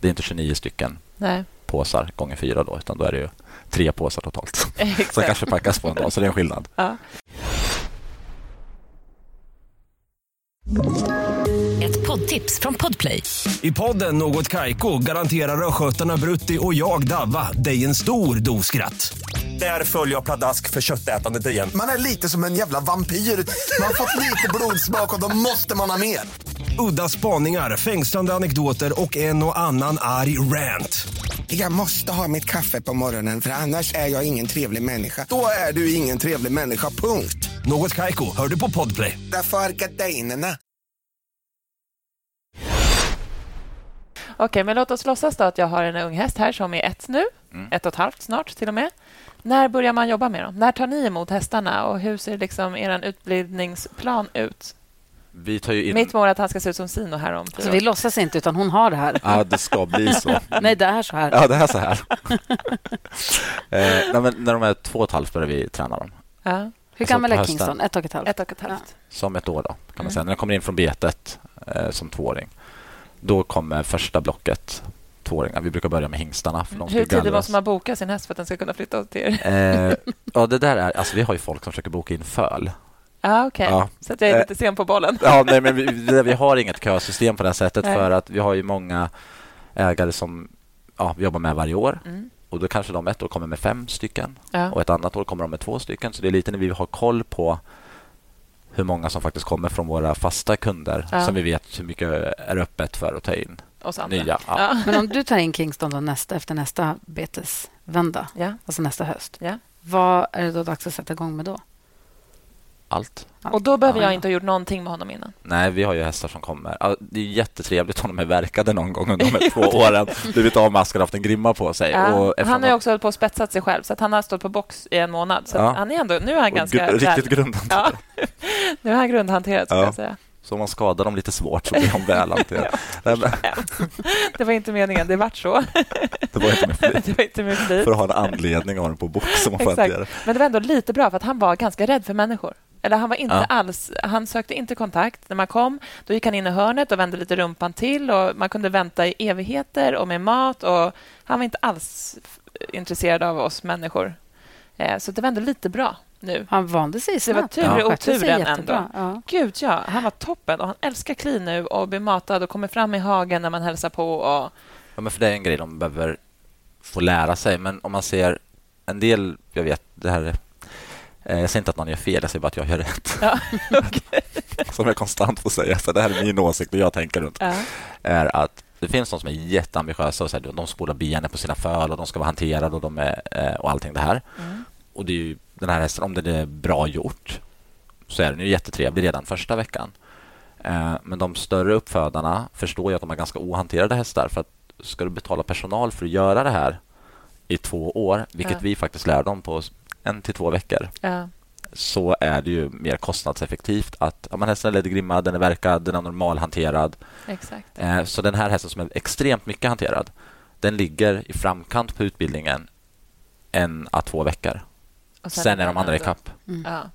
S3: det är inte 29 stycken Nej. påsar gånger fyra då, utan då är det ju tre påsar totalt. Som kanske packas på en dag, så det är en skillnad. Ja.
S4: Ett poddtips från Podplay.
S5: I podden Något Kaiko garanterar östgötarna Brutti och jag, Davva, dig en stor dos skratt. Där följer jag pladask för köttätandet igen.
S6: Man är lite som en jävla vampyr. Man har fått lite blodsmak och då måste man ha mer.
S5: Udda spaningar, fängslande anekdoter och en och annan arg rant.
S6: Jag måste ha mitt kaffe på morgonen för annars är jag ingen trevlig människa. Då är du ingen trevlig människa, punkt.
S5: Något kajko, hör du på podplay.
S6: Därför är gardinerna.
S2: Okej, men låt oss låtsas då att jag har en ung häst här som är ett nu. Mm. Ett och ett halvt snart till och med. När börjar man jobba med dem? När tar ni emot hästarna och hur ser liksom er utbildningsplan ut?
S3: Vi tar in...
S2: Mitt mål är att han ska se ut som Sino här om
S1: alltså, Vi låtsas inte, utan hon har det här.
S3: Ja, det ska bli så.
S1: nej, det är så här.
S3: Ja, det är så här. eh, nej, när de är två och ett halvt börjar vi träna dem.
S1: Ja. Hur gammal är Kingston? Ett och ett halvt?
S2: Ett och ett halvt. Ja.
S3: Som ett år, då, kan man mm. säga. När den kommer in från betet eh, som tvååring, då kommer första blocket tvååringar. Vi brukar börja med hingstarna. För
S2: de Hur tidigt måste man boka sin häst för att den ska kunna flytta till er?
S3: Eh, ja, det där är, alltså, vi har ju folk som försöker boka in föl.
S2: Ah, okay. Ja, Så att jag är eh, lite sen på bollen.
S3: Ja, nej, men vi, vi har inget kösystem på det sättet nej. för att vi har ju många ägare som ja, vi jobbar med varje år. Mm. Och Då kanske de ett år kommer med fem stycken ja. och ett annat år kommer de med två stycken. Så det är lite när vi har koll på hur många som faktiskt kommer från våra fasta kunder ja. som vi vet hur mycket är öppet för att ta in nya. Ja.
S1: Ja. Men om du tar in Kingston då nästa, efter nästa betesvända, ja. alltså nästa höst, vad är det då dags att sätta igång med då?
S3: Allt.
S2: Och då behöver jag inte ha gjort någonting med honom innan?
S3: Nej, vi har ju hästar som kommer. Det är jättetrevligt om de är verkade någon gång under de här två åren. Blivit avmaskade och haft en grimma på sig.
S2: Ja. Och han har ju också hållit på och spetsat sig själv, så att han har stått på box i en månad. Så ja. han är ändå, nu är han ganska...
S3: riktigt grundhanterad. Ja.
S2: nu är han grundhanterad, ska jag säga.
S3: Så om man skadar dem lite svårt så blir de väl hanterade.
S2: det var inte meningen, det vart så.
S3: det var inte med flit.
S2: Det var inte med flit.
S3: För att ha en anledning att ha den på box. Som
S2: man Exakt. Men det var ändå lite bra, för att han var ganska rädd för människor. Eller han var inte ja. alls... Han sökte inte kontakt. När man kom då gick han in i hörnet och vände lite rumpan till. och Man kunde vänta i evigheter och med mat. och Han var inte alls intresserad av oss människor. Eh, så det var ändå lite bra nu.
S1: Han vande sig snabbt.
S2: Det var tur i oturen ändå. Ja. Gud, ja. Han var toppen. och Han älskar Kli nu och blir matad och kommer fram i hagen när man hälsar på. Och...
S3: Ja, men för det är en grej de behöver få lära sig. Men om man ser en del... Jag vet, det här jag säger inte att någon gör fel, jag säger bara att jag gör rätt. Ja, okay. som jag konstant får säga. Så det här är min åsikt och jag tänker runt. Ja. Är att det finns de som är jätteambitiösa och så här, de spolar benen på sina föl och de ska vara hanterade och, de är, eh, och allting det här. Mm. Och det är ju, den här hästen, om den är bra gjort så är den ju jättetrevlig redan första veckan. Eh, men de större uppfödarna förstår ju att de har ganska ohanterade hästar för att ska du betala personal för att göra det här i två år, vilket ja. vi faktiskt lär dem på en till två veckor. Ja. så är det ju mer kostnadseffektivt att ja, hästen är leddgrimmad, den är verkad, den är normalhanterad.
S2: Exakt.
S3: Eh, så den här hästen som är extremt mycket hanterad, den ligger i framkant på utbildningen en à två veckor. sen, sen är de andra ikapp.
S2: Mm. Ja.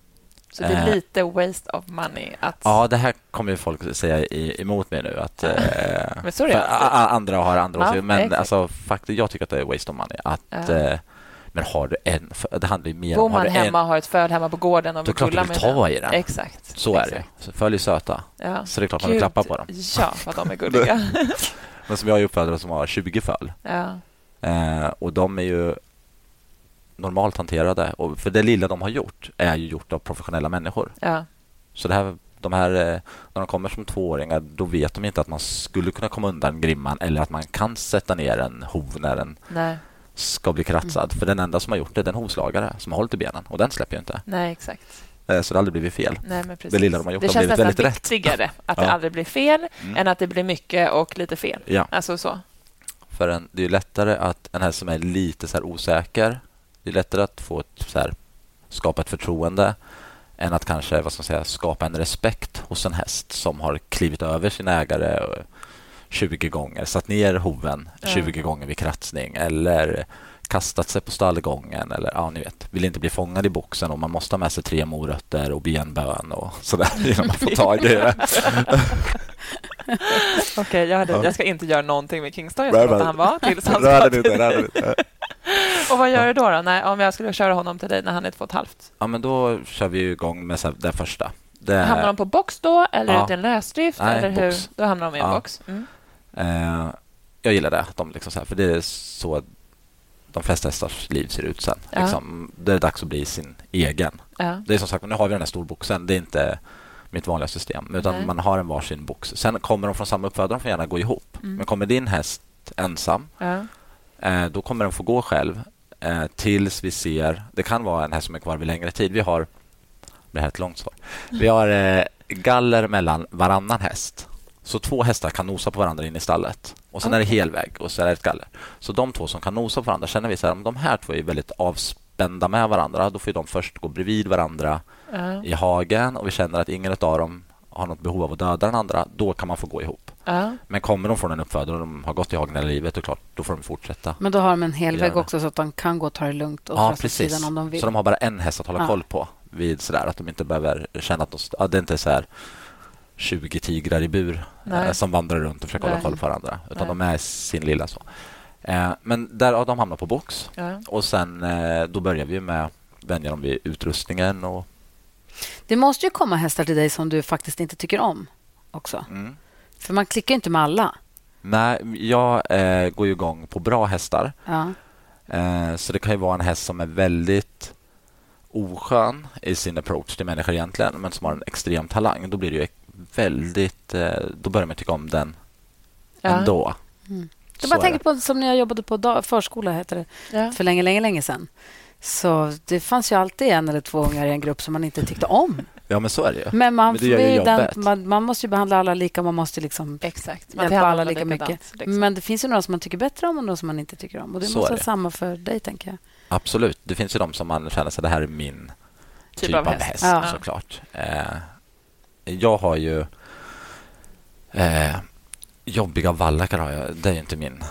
S2: Så det är eh. lite waste of money. Att...
S3: Ja, det här kommer folk säga emot mig nu. Att, eh, men så är det andra har andra ja, åsikter. Men exakt. alltså, faktiskt, jag tycker att det är waste of money. Att, ja. Men har du en... Det handlar ju mer
S2: Bor man hemma, en, har ett föl hemma på gården och
S3: vill pulla med ta i den.
S2: Exakt.
S3: Så är det. Så följ söta. Ja. Så det är klart man vill klappa på dem.
S2: Ja, för att de är gulliga.
S3: men som jag är uppfödd som har 20 föl. Ja. Eh, och de är ju normalt hanterade. Och för det lilla de har gjort är ju gjort av professionella människor. Ja. Så det här, de här, eh, när de kommer som tvååringar då vet de inte att man skulle kunna komma undan grimman eller att man kan sätta ner en hov när den Nej. Ska bli kratsad. Mm. För den enda som har gjort det är en hovslagare som har hållit i benen och den släpper ju inte.
S2: Nej, exakt.
S3: Eh, så det har aldrig blivit fel.
S2: Nej, men
S3: Det lilla de har gjort
S2: det
S3: har blivit väldigt rätt.
S2: Det känns nästan viktigare att ja. det aldrig blir fel mm. än att det blir mycket och lite fel.
S3: Ja.
S2: Alltså så.
S3: För en, det är lättare att en häst som är lite så osäker det är lättare att få ett, så här, skapa ett förtroende än att kanske vad ska man säga, skapa en respekt hos en häst som har klivit över sin ägare 20 gånger, satt ner hoven 20 mm. gånger vid kratsning eller kastat sig på stallgången eller ja, ni vet, vill inte bli fångad i boxen och man måste ha med sig tre morötter och benbön och sådär innan man får tag i det.
S2: Okej, okay, jag, jag, ska inte göra någonting med Kingston. Jag ska låta han vara tills han
S3: ska
S2: och vad gör du då? då? Nej, om jag skulle köra honom till dig när han är två och ett halvt?
S3: Ja, men då kör vi igång med det första. Det...
S2: Hamnar de på box då, eller ja. är det en lösdrift? Nej, eller hur? Box. Då hamnar de i en ja. box. Mm.
S3: Uh, jag gillar det, de liksom här, för det är så de flesta hästars liv ser ut sen. Ja. Liksom, det är dags att bli sin egen. Ja. Det är som sagt, nu har vi den här storboxen. Det är inte mitt vanliga system, utan Nej. man har en varsin box. Sen kommer de från samma uppfödare, de får gärna gå ihop. Mm. Men kommer din häst ensam, ja. eh, då kommer den få gå själv eh, tills vi ser... Det kan vara en häst som är kvar vid längre tid. Vi har... Det här är ett långt svar. Vi har eh, galler mellan varannan häst. Så två hästar kan nosa på varandra in i stallet. Och Sen okay. är det helvägg och så är det ett galler. Så de två som kan nosa på varandra känner vi så här, om de här två är väldigt avspända med varandra, då får de först gå bredvid varandra uh. i hagen och vi känner att ingen av dem har något behov av att döda den andra, då kan man få gå ihop. Uh. Men kommer de från en uppfödare och de har gått i hagen hela livet, då, klart, då får de fortsätta.
S1: Men då har de en helvägg också så att de kan gå och ta det lugnt och
S3: ja, precis. sidan om de vill. Så de har bara en häst att hålla uh. koll på vid sådär, att de inte behöver känna att de, ja, det är inte så här 20 tigrar i bur eh, som vandrar runt och försöker Nej. hålla koll på varandra. Utan Nej. de är sin lilla så. Eh, men där, ja, de hamnar på box. Ja. Och sen eh, då börjar vi med vänja dem vid utrustningen. Och...
S1: Det måste ju komma hästar till dig som du faktiskt inte tycker om också. Mm. För man klickar inte med alla.
S3: Nej, jag eh, går ju igång på bra hästar. Ja. Eh, så det kan ju vara en häst som är väldigt oskön i sin approach till människor egentligen, men som har en extrem talang. Då blir det ju väldigt... Eh, då börjar man tycka om den ja. ändå.
S1: Mm. Jag bara tänker på som när jag jobbade på förskola, heter det, ja. för länge, länge, länge sedan. Så det fanns ju alltid en eller två ungar i en grupp som man inte tyckte om.
S3: Ja, men så är det ju.
S1: Men man, men den, man, man, måste ju behandla alla lika. Man måste liksom
S2: Exakt.
S1: Man hjälpa alla lika mycket. Liksom. Men det finns ju några som man tycker bättre om och några som man inte tycker om. Och Det så måste vara samma för dig, tänker jag.
S3: Absolut. Det finns ju de som man känner sig det här är min typ, typ av, häst, häst ja. såklart. Eh, jag har ju... Eh, jobbiga vallackar har jag. Det är inte min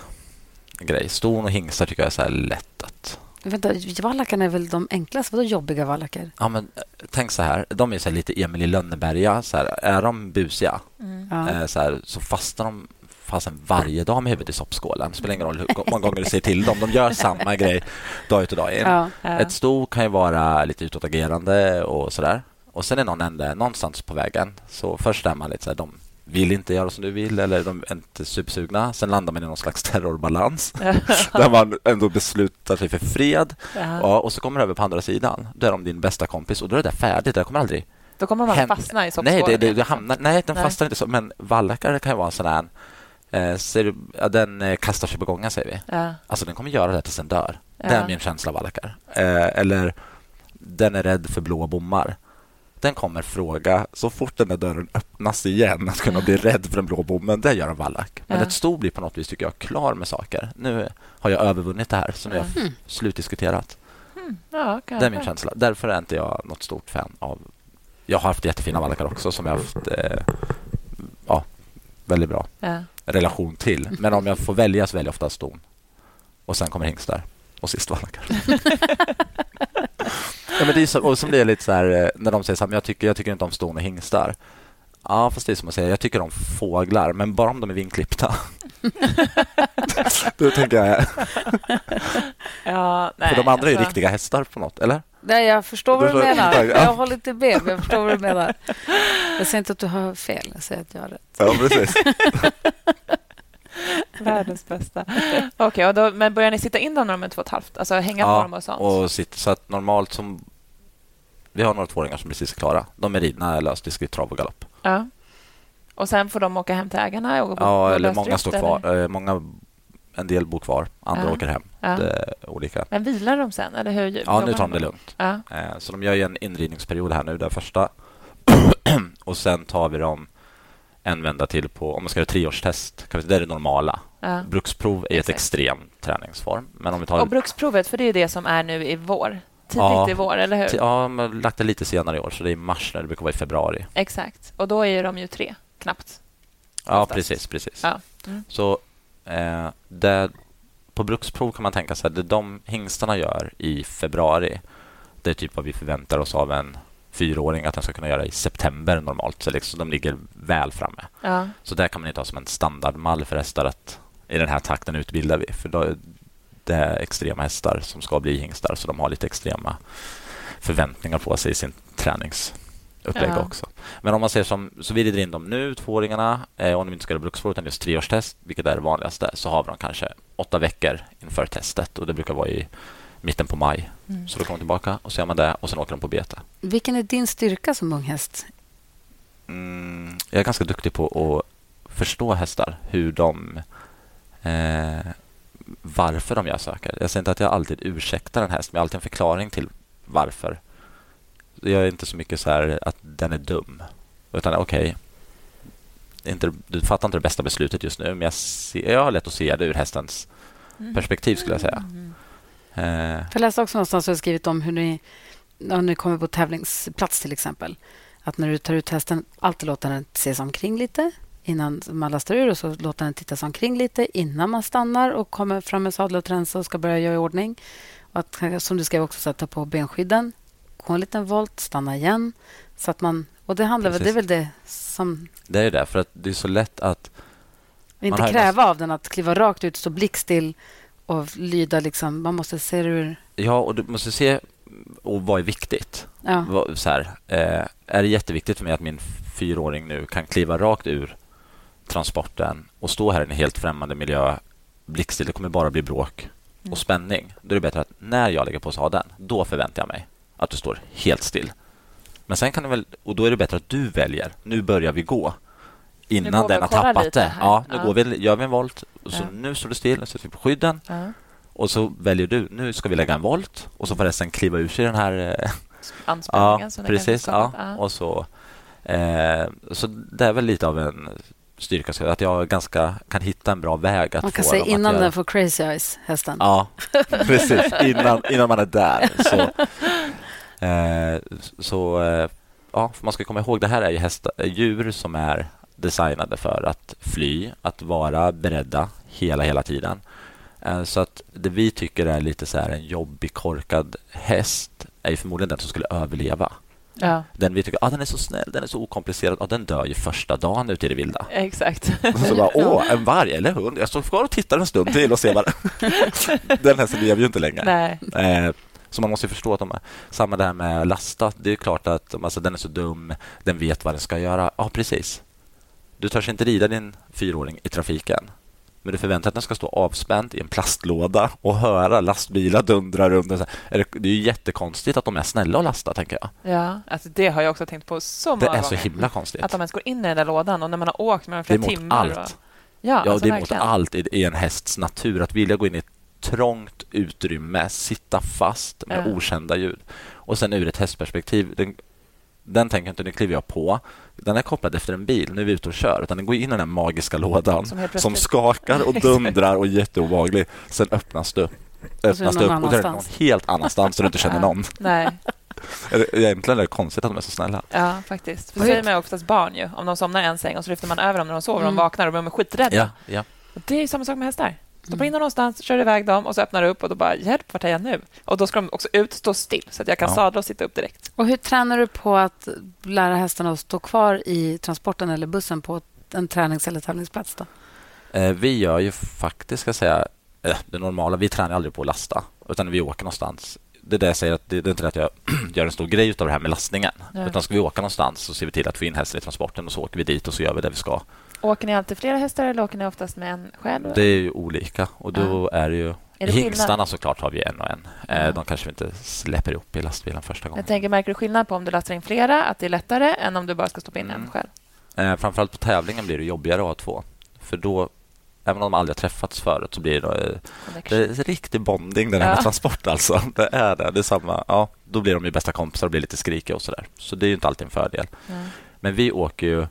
S3: grej. Ston och hingstar tycker jag är så här lätt att...
S1: Vänta, vallackarna är väl de enklaste? Vadå jobbiga vallackar?
S3: Ja, men tänk så här. De är så lite Emil i Lönneberga. Så här, är de busiga mm. eh, så, här, så fastnar de fasen varje dag med huvudet i soppskålen. Spelar ingen roll hur många gånger du säger till dem. De gör samma grej dag ut och dag in. Ja, ja. Ett sto kan ju vara lite utåtagerande och sådär. Och sen är någon ände någonstans på vägen. Så först är man lite så här, de vill inte göra som du vill eller de är inte supersugna. Sen landar man i någon slags terrorbalans där man ändå beslutar sig för fred. Ja, och så kommer du över på andra sidan. Då är de din bästa kompis och då är det färdigt. Det kommer aldrig
S2: Då kommer man fastna i
S3: soppskålen. Nej, det, det, det hamnar, nej, den fastnar inte så. Men vallackar kan ju vara en sån där Eh, ser, ja, den eh, kastar sig på gången, säger vi. Ja. Alltså, den kommer göra det tills den dör. Ja. Det är min känsla av vallackar. Eh, eller den är rädd för blå bommar den kommer fråga så fort den där dörren öppnas igen att kunna bli rädd för den blå bommen. Det gör en vallack. Men ja. ett sto blir på något vis tycker jag klar med saker. Nu har jag övervunnit det här som har mm. slutdiskuterat. Mm. Ja, det är min känsla. Därför är inte jag något stort fan av... Jag har haft jättefina valkar också som jag har haft eh, ja, väldigt bra ja. relation till. Men om jag får välja så väljer jag ofta ston. Och sen kommer hingstar och sist valkar. ja, men det är så, och så blir det lite så här, eh, när de säger så här, men jag tycker, jag tycker inte om ston och hingstar. Ja, fast det är som att säga, jag tycker om fåglar, men bara om de är vinklippta. Då tänker jag... ja, nej, För de andra är ju alltså- riktiga hästar på något, eller?
S1: Nej, jag förstår vad du menar. Jag håller inte med, jag förstår vad du menar. Jag säger inte att du har fel, jag säger att jag har rätt.
S3: Ja, precis.
S2: Världens bästa. Okej, okay, men börjar ni sitta in dem när de är två och ett halvt? Alltså hänga ja, på dem och sånt?
S3: och sitt, så att normalt som... Vi har några tvååringar som precis är klara. De är ridna löst i trav och galopp.
S2: Ja. Och sen får de åka hem till ägarna? Och
S3: ja, eller många står kvar. Eller? Många, en del bor kvar, andra ja. åker hem. Ja. Det är olika.
S2: Men vilar de sen? Eller hur?
S3: Ja, nu tar de det lugnt. Ja. Eh, så de gör en inridningsperiod här nu, den första. och sen tar vi dem en vända till på, om man ska göra treårstest, det är det normala. Ja. Bruksprov är ett extrem träningsform. Men om vi tar...
S2: Och bruksprovet, för det är det som är nu i vår? Tidigt ja, i vår, eller hur?
S3: Ja, men lagt det lite senare i år, så det är i mars när det brukar vara i februari.
S2: Exakt, och då är de ju tre knappt.
S3: Ja, oftast. precis. precis. Ja. Mm. Så eh, det, på bruksprov kan man tänka sig att det de hingstarna gör i februari, det är typ vad vi förväntar oss av en fyraåring att den ska kunna göra i september normalt. Så liksom, de ligger väl framme. Ja. Så det kan man inte ha som en standardmall för hästar att i den här takten utbildar vi. För då, det är extrema hästar som ska bli hingstar, så de har lite extrema förväntningar på sig i sin tränings upplägg ja. också. Men om man ser som, så vi rider in dem nu, tvååringarna, eh, om de inte ska göra bruksprov utan just treårstest, vilket är det vanligaste, så har vi dem kanske åtta veckor inför testet och det brukar vara i mitten på maj. Mm. Så då kommer de tillbaka och så gör man det och sen åker de på bete.
S1: Vilken är din styrka som ung häst?
S3: Mm, jag är ganska duktig på att förstå hästar, hur de... Eh, varför de gör saker. Jag säger inte att jag alltid ursäktar en häst, men jag har alltid en förklaring till varför jag är inte så mycket så här att den är dum. Utan okej, okay, du fattar inte det bästa beslutet just nu, men jag, ser, jag har lätt att se det ur hästens mm. perspektiv, skulle jag säga. Mm.
S1: Eh. Jag läste också någonstans att skrivit om hur ni, när ni kommer på tävlingsplats till exempel. Att när du tar ut hästen, alltid låta den se sig omkring lite innan man lastar ur och så låter den titta sig omkring lite innan man stannar och kommer fram med sadel och tränsa och ska börja göra i ordning. Och att, som du skrev också, sätta på benskydden gå en liten volt, stanna igen. Så att man, och det, handlar det är väl det som...
S3: Det är det, för att det är så lätt att...
S1: Inte kräva av den att kliva rakt ut, stå blickstill och lyda. Liksom. Man måste se ur...
S3: Ja, och du måste se och vad är viktigt. Ja. Så här, eh, är det jätteviktigt för mig att min fyraåring nu kan kliva rakt ur transporten och stå här i en helt främmande miljö blickstill? Det kommer bara bli bråk och mm. spänning. Då är det bättre att när jag lägger på sadeln, då förväntar jag mig att du står helt still. Men sen kan du väl, och då är det bättre att du väljer. Nu börjar vi gå. Innan den har tappat det. Ja, nu ja. Går vi, gör vi en volt. Och så ja. Nu står du still, nu sätter vi på skydden. Ja. Och så väljer du, nu ska vi lägga en volt. Och så får hästen kliva ur sig den här...
S2: Eh, Anspänningen.
S3: Ja, precis. Ja. Och så, eh, så det är väl lite av en styrka, att jag ganska kan hitta en bra väg att
S1: Man kan
S3: få
S1: säga innan den får crazy eyes, hästen.
S3: Ja, precis. Innan, innan man är där. Så, Eh, så eh, ja, man ska komma ihåg, det här är ju hästar, djur som är designade för att fly, att vara beredda hela, hela tiden. Eh, så att det vi tycker är lite så här en jobbig, korkad häst är förmodligen den som skulle överleva. Ja. Den vi tycker ah, den är så snäll, den är så okomplicerad. Ah, den dör ju första dagen ute i det vilda.
S2: Exakt.
S3: så bara, åh, en varg eller hund. Jag står kvar och tittar en stund till och ser vad Den hästen lever ju inte längre.
S2: Nej.
S3: Eh, så man måste förstå att de är samma där med lasta. Det är klart att alltså, den är så dum, den vet vad den ska göra. Ja, precis. Du törs inte rida din fyraåring i trafiken. Men du förväntar dig att den ska stå avspänd i en plastlåda och höra lastbilar dundra runt. Det är ju jättekonstigt att de är snälla att lasta, tänker jag.
S2: Ja, alltså det har jag också tänkt på så många.
S3: Det är så himla konstigt.
S2: Att de ens går in i den där lådan och när man har åkt med dem flera timmar. Det är mot allt. Och...
S3: Ja, ja alltså det är verkligen. mot allt i en hästs natur. Att vilja gå in i ett trångt utrymme, sitta fast med mm. okända ljud. Och sen ur ett hästperspektiv, den, den tänker inte, nu kliver jag på. Den är kopplad efter en bil, nu är vi ute och kör. Utan den går in i den här magiska lådan som, som skakar och dundrar och är jätteobehaglig. Sen öppnas du öppnas det upp och det är någon helt annanstans så du inte känner någon.
S2: Nej.
S3: Egentligen är det konstigt att de är så snälla.
S2: Ja, faktiskt. För säger man oftast barn ju. Om de somnar i en säng och så lyfter man över dem när de sover mm. och de vaknar och de är skiträdda.
S3: Ja, ja.
S2: Och det är samma sak med hästar. Stoppa in dem någonstans, kör iväg dem och så öppnar du upp och då bara hjälp, vart är jag nu? Och då ska de också ut, stå still så att jag kan ja. sadla och sitta upp direkt.
S1: Och hur tränar du på att lära hästarna att stå kvar i transporten eller bussen på en tränings eller tävlingsplats? Då?
S3: Eh, vi gör ju faktiskt, ska jag säga, eh, det normala. Vi tränar aldrig på att lasta, utan vi åker någonstans det är det jag säger, att det, det är inte det att jag gör en stor grej av det här med lastningen. Nej. Utan ska vi åka någonstans så ser vi till att få in hästen i transporten och så åker vi dit och så gör vi det vi ska.
S2: Åker ni alltid flera hästar eller åker ni oftast med en själv?
S3: Det är ju olika och då ja. är det ju är det hingstarna såklart har vi en och en. Ja. Eh, de kanske vi inte släpper ihop i lastbilen första gången.
S2: Jag tänker, märker du skillnad på om du lastar in flera, att det är lättare än om du bara ska stoppa in mm. en själv?
S3: Eh, framförallt på tävlingen blir det jobbigare att ha två. För då även om de aldrig har träffats förut så blir det, det är riktig bonding den här ja. med transport alltså. Det är det. det är samma, ja, då blir de ju bästa kompisar och blir lite skrikiga och sådär. Så det är ju inte alltid en fördel. Mm. Men vi åker ju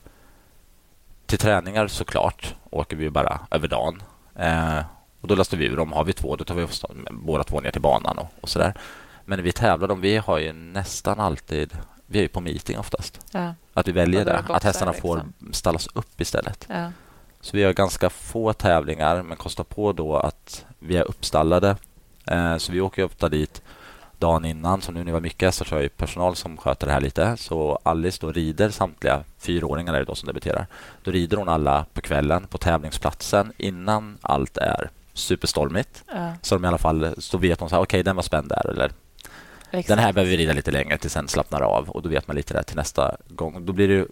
S3: till träningar såklart åker vi bara över dagen. Eh, och då lastar vi ur dem. Har vi två, då tar vi båda två ner till banan och, och sådär. Men vi tävlar, dem, vi har ju nästan alltid vi är på meeting oftast. Ja. Att vi väljer det. Att hästarna liksom. får stallas upp istället. Ja. Så vi har ganska få tävlingar men kostar på då att vi är uppstallade. Eh, så vi åker ofta dit dagen innan. Så nu när vi var mycket hästar så har jag personal som sköter det här lite. Så Alice då rider samtliga fyraåringar är det då som debuterar. Då rider hon alla på kvällen på tävlingsplatsen innan allt är superstormigt. Ja. Så de i alla fall så vet hon att okej, okay, den var spänd där. Eller Exakt. den här behöver vi rida lite längre tills den slappnar av. Och då vet man lite där till nästa gång. Då blir det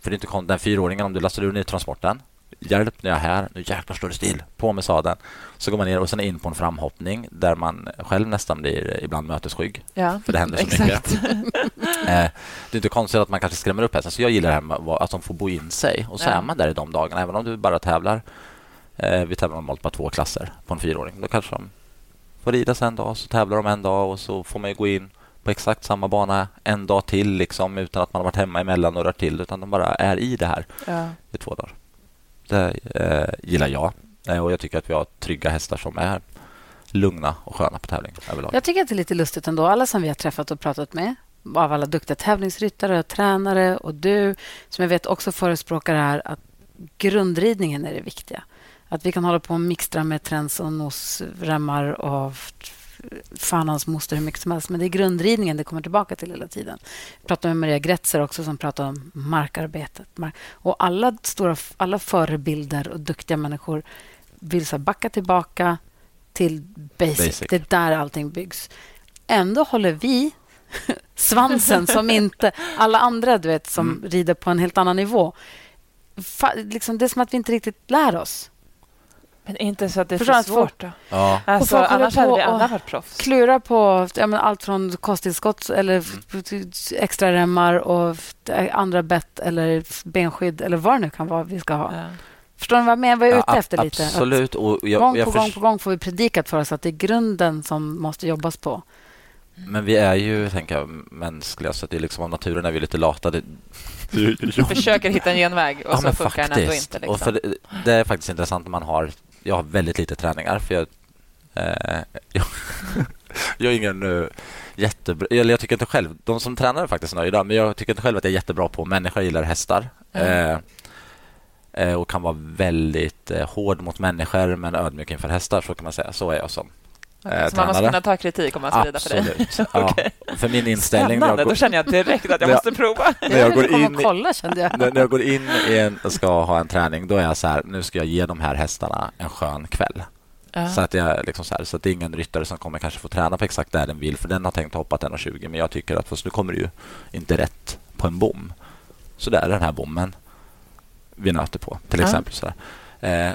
S3: för det är inte den fyraåringen, om du lastar ur den i transporten hjälp, nu är jag här, nu jäklar står det still, på med sadeln. Så går man ner och sen in på en framhoppning där man själv nästan blir ibland mötesskygg. Ja, för det händer så exakt. mycket. eh, det är inte konstigt att man kanske skrämmer upp hästen. Så jag gillar det här med att de får bo in sig. Och så ja. är man där i de dagarna, även om du bara tävlar. Eh, vi tävlar normalt bara två klasser på en fyraåring. Då kanske de får rida en dag, så tävlar de en dag och så får man gå in på exakt samma bana en dag till liksom, utan att man har varit hemma emellan och rört till utan de bara är i det här ja. i två dagar. Det eh, gillar jag. Eh, och Jag tycker att vi har trygga hästar som är lugna och sköna på tävling överlag.
S1: Jag tycker att det är lite lustigt ändå. Alla som vi har träffat och pratat med av alla duktiga tävlingsryttare och tränare och du som jag vet också förespråkar här att grundridningen är det viktiga. Att vi kan hålla på och mixtra med träns och nosremmar och fan hans moster hur mycket som helst. Men det är grundridningen det kommer tillbaka till hela tiden. Jag pratade med Maria Gretzer också som pratade om markarbetet. Och alla, stora, alla förebilder och duktiga människor vill så backa tillbaka till basic. basic. Det är där allting byggs. Ändå håller vi svansen som inte alla andra du vet, som mm. rider på en helt annan nivå. Fa, liksom, det är som att vi inte riktigt lär oss.
S2: Men inte så att det är för svårt då? Ja. Alltså, annars hade vi alla varit proffs.
S1: Klura på ja, men allt från kosttillskott eller mm. extra remmar och andra bett eller benskydd eller vad det nu kan vara vi ska ha. Ja. Förstår ni vad jag menar? Vad jag är ute ja, efter lite?
S3: Absolut.
S1: Och jag, gång jag på gång på gång får vi predikat för oss att det är grunden som måste jobbas på.
S3: Men vi är ju tänker jag, mänskliga, så det är liksom, av naturen är vi lite lata. Det,
S2: försöker hitta en genväg och ja, så funkar den ändå inte. Liksom.
S3: Och för det, det, är faktiskt intressant när man har jag har väldigt lite träningar för jag, eh, jag, jag är ingen uh, jättebra... Eller jag tycker inte själv... De som tränar är faktiskt nöjda, men jag tycker inte själv att jag är jättebra på människor. Jag gillar hästar. Mm. Eh, och kan vara väldigt eh, hård mot människor men ödmjuk inför hästar, så kan man säga. Så är jag som
S2: eh, Så man måste kunna ta kritik om man ska rida för dig?
S3: ja, okay. För min inställning...
S2: Spännande, går... då känner jag direkt att jag måste prova.
S1: när jag, går in, kolla, jag.
S3: När, jag går in i en, och ska ha en träning, då är jag så här, nu ska jag ge de här hästarna en skön kväll. Ja. Så, att jag, liksom så, här, så att det är ingen ryttare som kommer kanske få träna på exakt där den vill, för den har tänkt hoppa 1,20 men jag tycker att fast nu kommer det ju inte rätt på en bom. Så där är den här bommen vi nöter på, till ja. exempel. Så eh,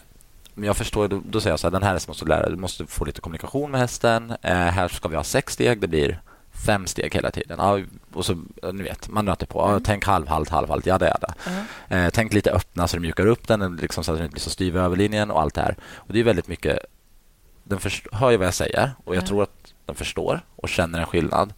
S3: men jag förstår, då, då säger jag så här, den här hästen måste lära, du måste få lite kommunikation med hästen. Eh, här ska vi ha sex steg, det blir fem steg hela tiden. Ja, och så, ni vet, man nöter på. Mm. tänk halvhalt, halvhalt, ja det är det. Mm. Eh, tänk lite öppna så du mjukar upp den, liksom så att den inte blir så styv över linjen och allt det här. Och det är väldigt mycket, den hör ju vad jag säger och jag mm. tror att den förstår och känner en skillnad.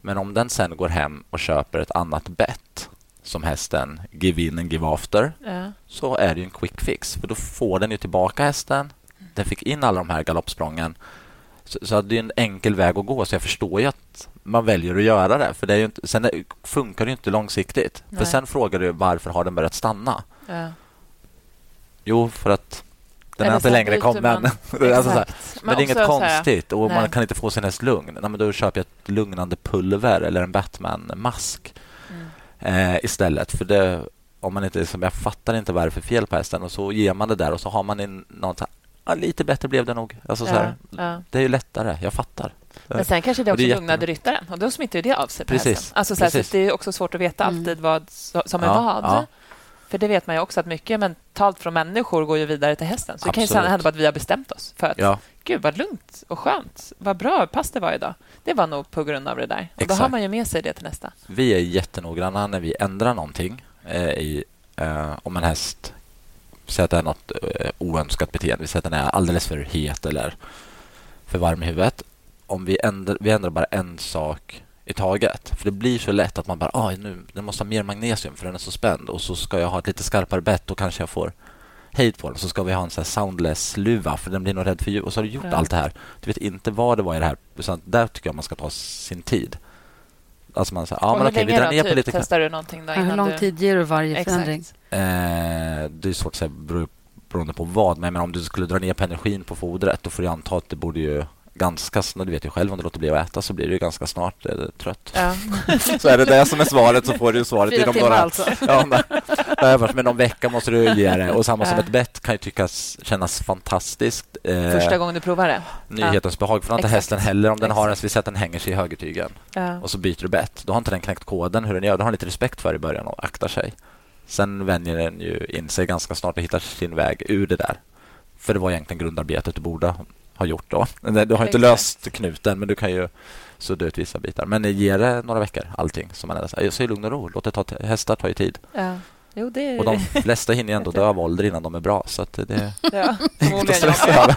S3: Men om den sen går hem och köper ett annat bett som hästen give in and give after ja. så är det en quick fix. För då får den ju tillbaka hästen. Den fick in alla de här galoppsprången. Så, så det är en enkel väg att gå, så jag förstår ju att man väljer att göra det. För det är ju inte, sen funkar det inte långsiktigt. Nej. För sen frågar du varför har den börjat stanna? Ja. Jo, för att den är inte längre kommen. alltså här, men det är inget konstigt och nej. man kan inte få sin häst lugn. Nej, men då köper jag ett lugnande pulver eller en Batman-mask. Eh, istället. För det, om man inte, liksom, jag fattar inte vad det är för fel på hästen och så ger man det där och så har man in något ja, lite bättre blev det nog. Alltså, ja, så här, ja. Det är ju lättare, jag fattar.
S2: Men sen kanske det också det lugnade ryttaren och då smittar det av sig på Precis. hästen. Alltså, så, här, så det är också svårt att veta mm. alltid vad som är vad. För det vet man ju också att mycket mentalt från människor går ju vidare till hästen. Så Absolut. det kan ju hända att vi har bestämt oss för att ja. Gud vad lugnt och skönt, vad bra pass det var idag. Det var nog på grund av det där. Och Exakt. Då har man ju med sig det till nästa.
S3: Vi är jättenoggranna när vi ändrar någonting eh, i, eh, om en häst säger att det är något eh, oönskat beteende. Vi säger att den är alldeles för het eller för varm i huvudet. Om vi ändrar, vi ändrar bara en sak i taget. För det blir så lätt att man bara, ah, nu, den måste ha mer magnesium för den är så spänd och så ska jag ha ett lite skarpare bett och kanske jag får hejd på den. Så ska vi ha en sån soundless-luva för den blir nog rädd för ljud. Och så har du gjort ja. allt det här. Du vet inte vad det var i det här. Så där tycker jag man ska ta sin tid.
S2: Alltså man säger, ja, men okej, vi drar ner typ, på lite... Testar du någonting då
S1: Hur lång du... tid ger du varje Exakt. förändring?
S3: Eh, det är svårt att säga beroende på vad. Men om du skulle dra ner på energin på fodret då får du anta att det borde ju ganska snart, du vet ju själv om du låter bli att äta så blir du ganska snart eh, trött. Ja. så är det det som är svaret så får du svaret
S1: inom några... Alltså. ja,
S3: men, men någon vecka måste du ge det. Och samma som ett bett kan ju tyckas kännas fantastiskt.
S2: Eh, Första gången du provar det?
S3: Nyhetens behag. För inte hästen heller om den har en, vi säger att den hänger sig i högertygen och så byter du bett. Då har inte den knäckt koden hur den gör. Då har den lite respekt för i början och aktar sig. Sen vänjer den ju in sig ganska snart och hittar sin väg ur det där. För det var egentligen grundarbetet du borde har gjort. Då. Du har inte löst knuten, men du kan ju sudda ut vissa bitar. Men ge det några veckor, allting. Som man är, jag säger lugn och ro. Låt det ta hästar tar ju tid.
S2: Ja. Jo, det...
S3: Och de flesta hinner ju ändå dö av ålder innan de är bra. Så att det
S2: ja, är inte att stressa över.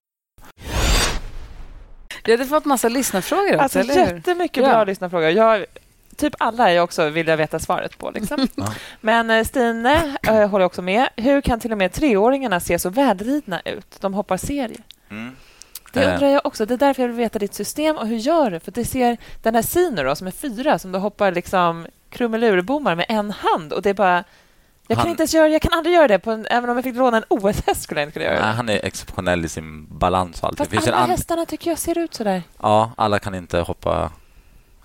S1: Vi hade fått massa lyssnarfrågor också,
S2: alltså,
S1: eller
S2: hur? Jättemycket bra ja. lyssnarfrågor. Jag, typ alla är jag också vill jag veta svaret på. Liksom. Ja. Men eh, Stine äh, håller också med. Hur kan till och med treåringarna se så välridna ut? De hoppar serier. Mm. Det undrar jag också. Det är därför jag vill veta ditt system och hur gör du? För det ser den här Sino då, som är fyra, som du hoppar liksom krumelurbommar med en hand och det är bara jag kan, han, inte göra, jag kan aldrig göra det. På en, även om jag fick låna en OS-häst skulle jag inte kunna göra
S3: det. han är exceptionell i sin balans. Och allt.
S2: Fast alla hästarna tycker jag ser ut så där.
S3: Ja, alla kan inte hoppa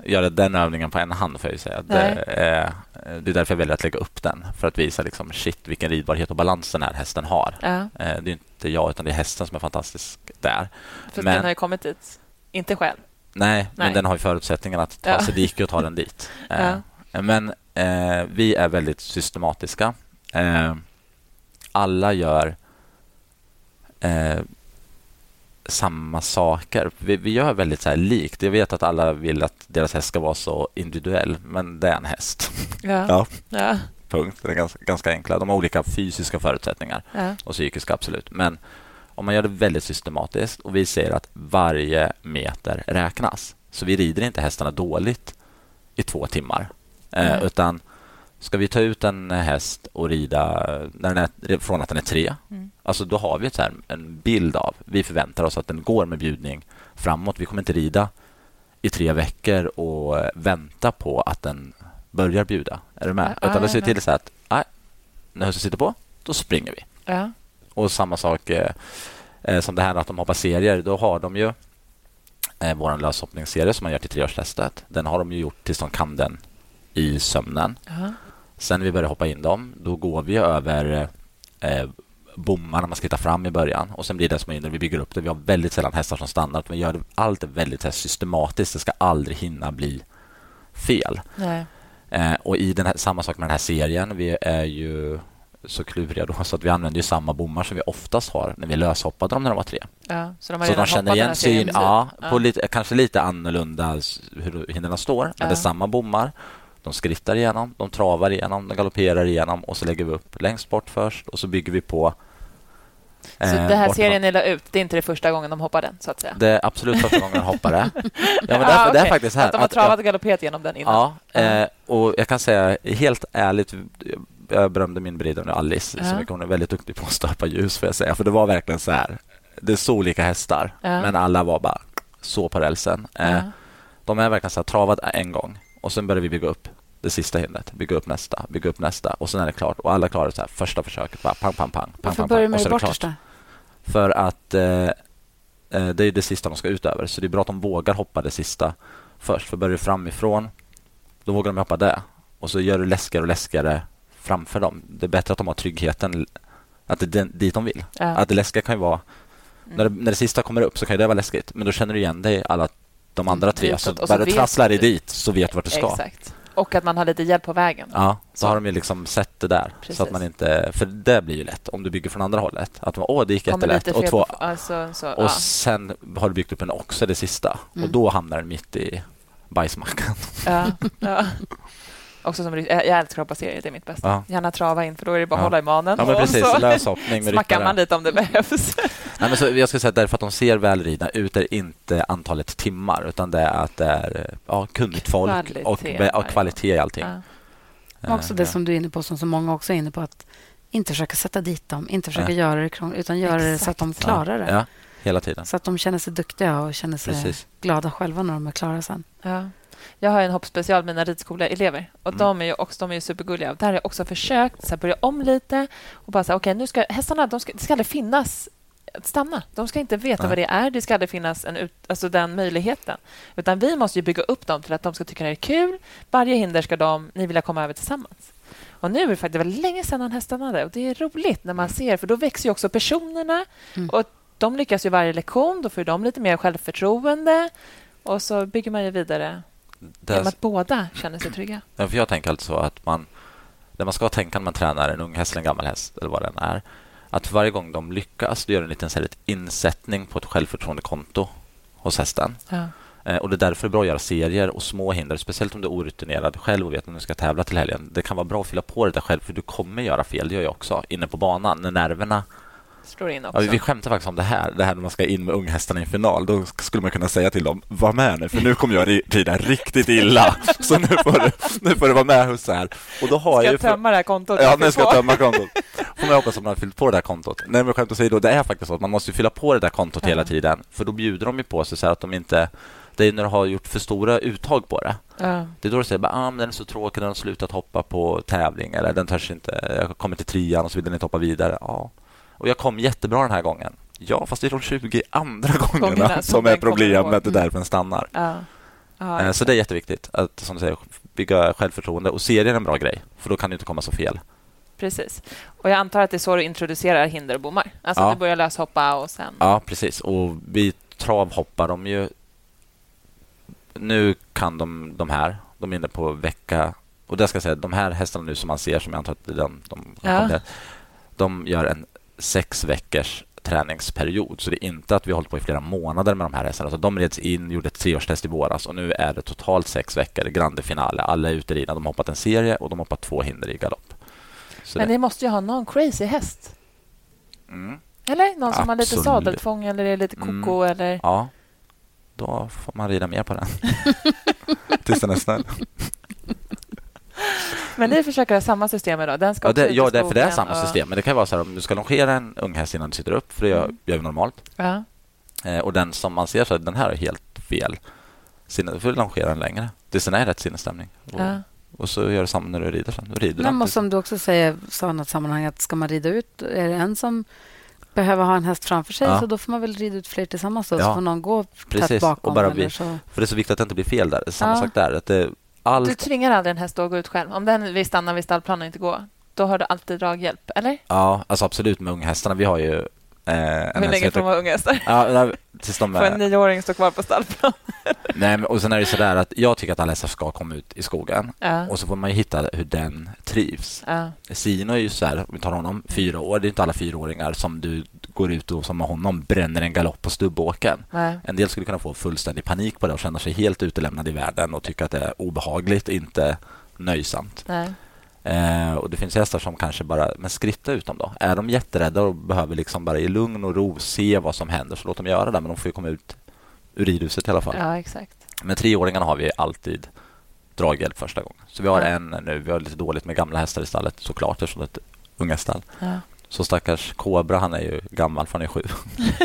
S3: göra den övningen på en hand, får jag säga. Det är, det är därför jag väljer att lägga upp den. För att visa liksom, shit, vilken ridbarhet och balans den här hästen har. Ja. Eh, det är inte jag, utan det är hästen som är fantastisk där.
S2: För men, den har ju kommit dit, inte själv.
S3: Nej, nej. men den har ju förutsättningarna att ta ja. sig dit och ta den dit. Ja. Eh, men eh, vi är väldigt systematiska. Eh, alla gör eh, samma saker. Vi, vi, gör väldigt så här likt. Jag vet att alla vill att deras häst ska vara så individuell, men det är en häst.
S2: Ja. ja. ja.
S3: Punkt. Det är ganska, ganska enkla. De har olika fysiska förutsättningar ja. och psykiska, absolut. Men om man gör det väldigt systematiskt och vi säger att varje meter räknas. Så vi rider inte hästarna dåligt i två timmar. Mm. utan ska vi ta ut en häst och rida när den är, från att den är tre, mm. alltså då har vi ett här, en bild av, vi förväntar oss att den går med bjudning framåt. Vi kommer inte rida i tre veckor och vänta på att den börjar bjuda. Är du med? Ja, Utan vi ser till så att nej, när hösten sitter på, då springer vi. Ja. Och samma sak eh, eh, som det här att de hoppar serier. Då har de ju eh, vår löshoppningsserie som man gör till treårstestet. Den har de ju gjort tills de kan den i sömnen. Uh-huh. Sen när vi börjar hoppa in dem, då går vi över eh, bommarna man ska hitta fram i början och sen blir det som inne, vi bygger upp det. Vi har väldigt sällan hästar som stannar. Vi gör allt väldigt här, systematiskt. Det ska aldrig hinna bli fel. Eh, och i den här, samma sak med den här serien. Vi är ju så kluriga då, så att vi använde ju samma bommar som vi oftast har när vi löshoppade dem när de var tre.
S2: Ja, så de,
S3: så de känner igen syn, ja, ja, på lite, kanske lite annorlunda hur hindren står, men ja. det är samma bommar. De skrittar igenom, de travar igenom, de galopperar igenom och så lägger vi upp längst bort först och så bygger vi på
S2: så eh, det här serien ni la ut, det är inte det första gången de hoppar den? så att säga?
S3: Det är absolut första gången de hoppar det. Ja, men ah, okay. det är faktiskt här.
S2: Att de har travat och galopperat genom den innan?
S3: Ja, eh, och jag kan säga helt ärligt, jag berömde min brida nu, Alice, uh så mycket. Hon är väldigt duktig på att stöpa ljus, får jag säga. För det var verkligen så här. Det är så olika hästar, uh men alla var bara så på rälsen. Uh De är verkligen så här, travad en gång och sen börjar vi bygga upp det sista hindret, bygga upp nästa, bygga upp nästa och sen är det klart. Och alla klarar så här, första försöket, bara pang, pang, pang.
S1: Varför pang, börjar med det bortersta?
S3: För att eh, eh, det är det sista de ska ut över. Så det är bra att de vågar hoppa det sista först. För börjar du framifrån, då vågar de hoppa det. Och så gör du läskigare och läskigare framför dem. Det är bättre att de har tryggheten, att det är dit de vill. Ja. Att det läskiga kan ju vara... Mm. När, det, när det sista kommer upp så kan det vara läskigt, men då känner du igen dig alla de andra tre. Mm. Så, så bara du trasslar dig dit så vet du vart du ska.
S2: Exakt. Och att man har lite hjälp på vägen.
S3: Ja, så, har de ju liksom sett det där. Precis. Så att man inte, för det blir ju lätt om du bygger från andra hållet. Att man, åh, det gick jättelätt. Och, två, alltså, så, och ja. sen har du byggt upp en också det sista. Mm. Och då hamnar den mitt i bajsmackan.
S2: Ja, ja. Också som, jag älskar att hoppa serier, det är mitt bästa. Ja. Gärna trava in, för då är det bara att hålla i manen.
S3: Ja, men precis. Löshoppning
S2: smackar man lite om det behövs.
S3: Nej, men så jag skulle säga att därför att de ser välridna ut är inte antalet timmar, utan det är att det är ja, kunnigt folk kvalitet, och, och kvalitet i allting.
S1: Ja. Också det som du är inne på, som så många också är inne på, att inte försöka sätta dit dem, inte försöka Nej. göra det krångligt, utan göra Exakt. det så att de klarar det.
S3: Ja, hela tiden.
S1: Så att de känner sig duktiga och känner sig Precis. glada själva när de är klara sen.
S2: Ja. Jag har en hoppspecial med mina ridskoleelever och mm. de är ju också de är supergulliga. Där har jag också försökt så här, börja om lite och bara så här, okay, nu ska hästarna, de ska, det ska aldrig finnas att stanna. De ska inte veta Nej. vad det är. Det ska aldrig finnas en ut, alltså den möjligheten. Utan vi måste bygga upp dem till att de ska tycka det är kul. Varje hinder ska de, ni vilja komma över tillsammans. Och nu är det faktiskt väldigt länge sedan han stannade och det är roligt när man ser, för då växer ju också personerna mm. och de lyckas ju varje lektion. Då får de lite mer självförtroende och så bygger man ju vidare det... Genom att båda känner sig trygga.
S3: Ja, för jag tänker alltså att man, det man ska tänka när man tränar en ung häst eller en gammal häst eller vad den är, att varje gång de lyckas, då gör en liten så här, insättning på ett självförtroendekonto hos hästen. Ja. Eh, och Det är därför bra att göra serier och små hinder, speciellt om du är orutinerad själv och vet att du ska tävla till helgen. Det kan vara bra att fylla på det där själv, för du kommer göra fel. Det gör jag också, inne på banan, när nerverna
S2: slår in också.
S3: Ja, vi skämtar faktiskt om det här, det här när man ska in med unghästarna i en final. Då skulle man kunna säga till dem, var med nu, för nu kommer jag rida riktigt illa. Så nu får du, nu får du vara med hos här.
S2: Och då har ska jag tömma det här kontot?
S3: Ja, nu ska jag tömma kontot. Får man hoppas att man har fyllt på det här kontot. Nej, men skämt åsido, det är faktiskt så att man måste fylla på det där kontot ja. hela tiden. För då bjuder de ju på sig så att de inte det är när du har gjort för stora uttag på det. Ja. Det är då du säger att ah, den är så tråkig, den har slutat hoppa på tävling eller den törs inte, jag kommer till trean och så vill den inte hoppa vidare. Ja. Och jag kom jättebra den här gången. Ja, fast det är de 20 andra gångerna, gångerna som är problemet. Det är därför den stannar. Ja. Aha, eh, så det är jätteviktigt att som du säger, bygga självförtroende. Och serien är en bra grej, för då kan det inte komma så fel.
S2: Precis. Och Jag antar att det är så du introducerar hinder och bommar? Alltså ja. du börjar löshoppa och sen...
S3: Ja, precis. Och vi travhoppar dem ju... Nu kan de de här. De är inne på vecka... Och det ska jag säga, de här hästarna nu som man ser, som jag antar att de, de, ja. de gör en sex veckors träningsperiod. Så det är inte att vi har hållit på i flera månader med de här hästarna. Alltså de reds in, gjorde ett treårstest i våras och nu är det totalt sex veckor, grande finale. Alla är uteridna. De har hoppat en serie och de har hoppat två hinder i galopp.
S2: Så Men ni måste ju ha någon crazy häst? Mm. Eller någon som Absolut. har lite sadeltvång eller är lite koko? Mm. Eller...
S3: Ja, då får man rida mer på den. Tills den är snäll.
S2: Men ni försöker ha samma system idag? Den ska
S3: ja, det, ja det, för det är samma och... system. Men det kan vara så här om du ska longera en ung häst innan du sitter upp, för det gör, mm. gör vi normalt. Ja. Eh, och den som man ser så här, den här är helt fel. Sinne, då får du longera den längre. Det är rätt sinnesstämning. Och, ja. och så gör du samma när du rider sen. Du rider
S1: Men som du också säger, sa i något sammanhang, att ska man rida ut, är det en som behöver ha en häst framför sig, ja. så då får man väl rida ut fler tillsammans. Då, ja. Så får någon gå tätt bakom. Och bara bli, så.
S3: För det är så viktigt att det inte blir fel där. Samma ja. sak där. Att det,
S2: allt... Du tvingar aldrig en häst att gå ut själv. Om den vill stanna vid stallplanen och inte gå, då har du alltid draghjälp, eller?
S3: Ja, alltså absolut med unghästarna. Vi har ju
S2: Eh, Hur länge får man vara unga hästar?
S3: Ja, tills
S2: de är... Får en nioåring stå kvar på stallplan?
S3: Nej, och sen är det så där att jag tycker att alla hästar ska komma ut i skogen ja. och så får man hitta hur den trivs. Ja. Sino är ju så här, om vi tar honom, fyra år. Det är inte alla fyraåringar som du går ut och som med honom bränner en galopp på stubbåken. Nej. En del skulle kunna få fullständig panik på det och känna sig helt utelämnade i världen och tycka att det är obehagligt, inte nöjsamt. Nej. Eh, och Det finns hästar som kanske bara men skritta ut dem. då. Är de jätterädda och behöver liksom bara i lugn och ro se vad som händer så låt dem göra det. Men de får komma ut ur ridhuset i alla fall.
S2: Ja, exakt.
S3: Med treåringarna har vi alltid draghjälp första gången. Så vi har ja. en nu. Vi har lite dåligt med gamla hästar i stallet såklart eftersom det är ett unga stall. Ja. Så stackars Kobra, han är ju gammal för han är sju.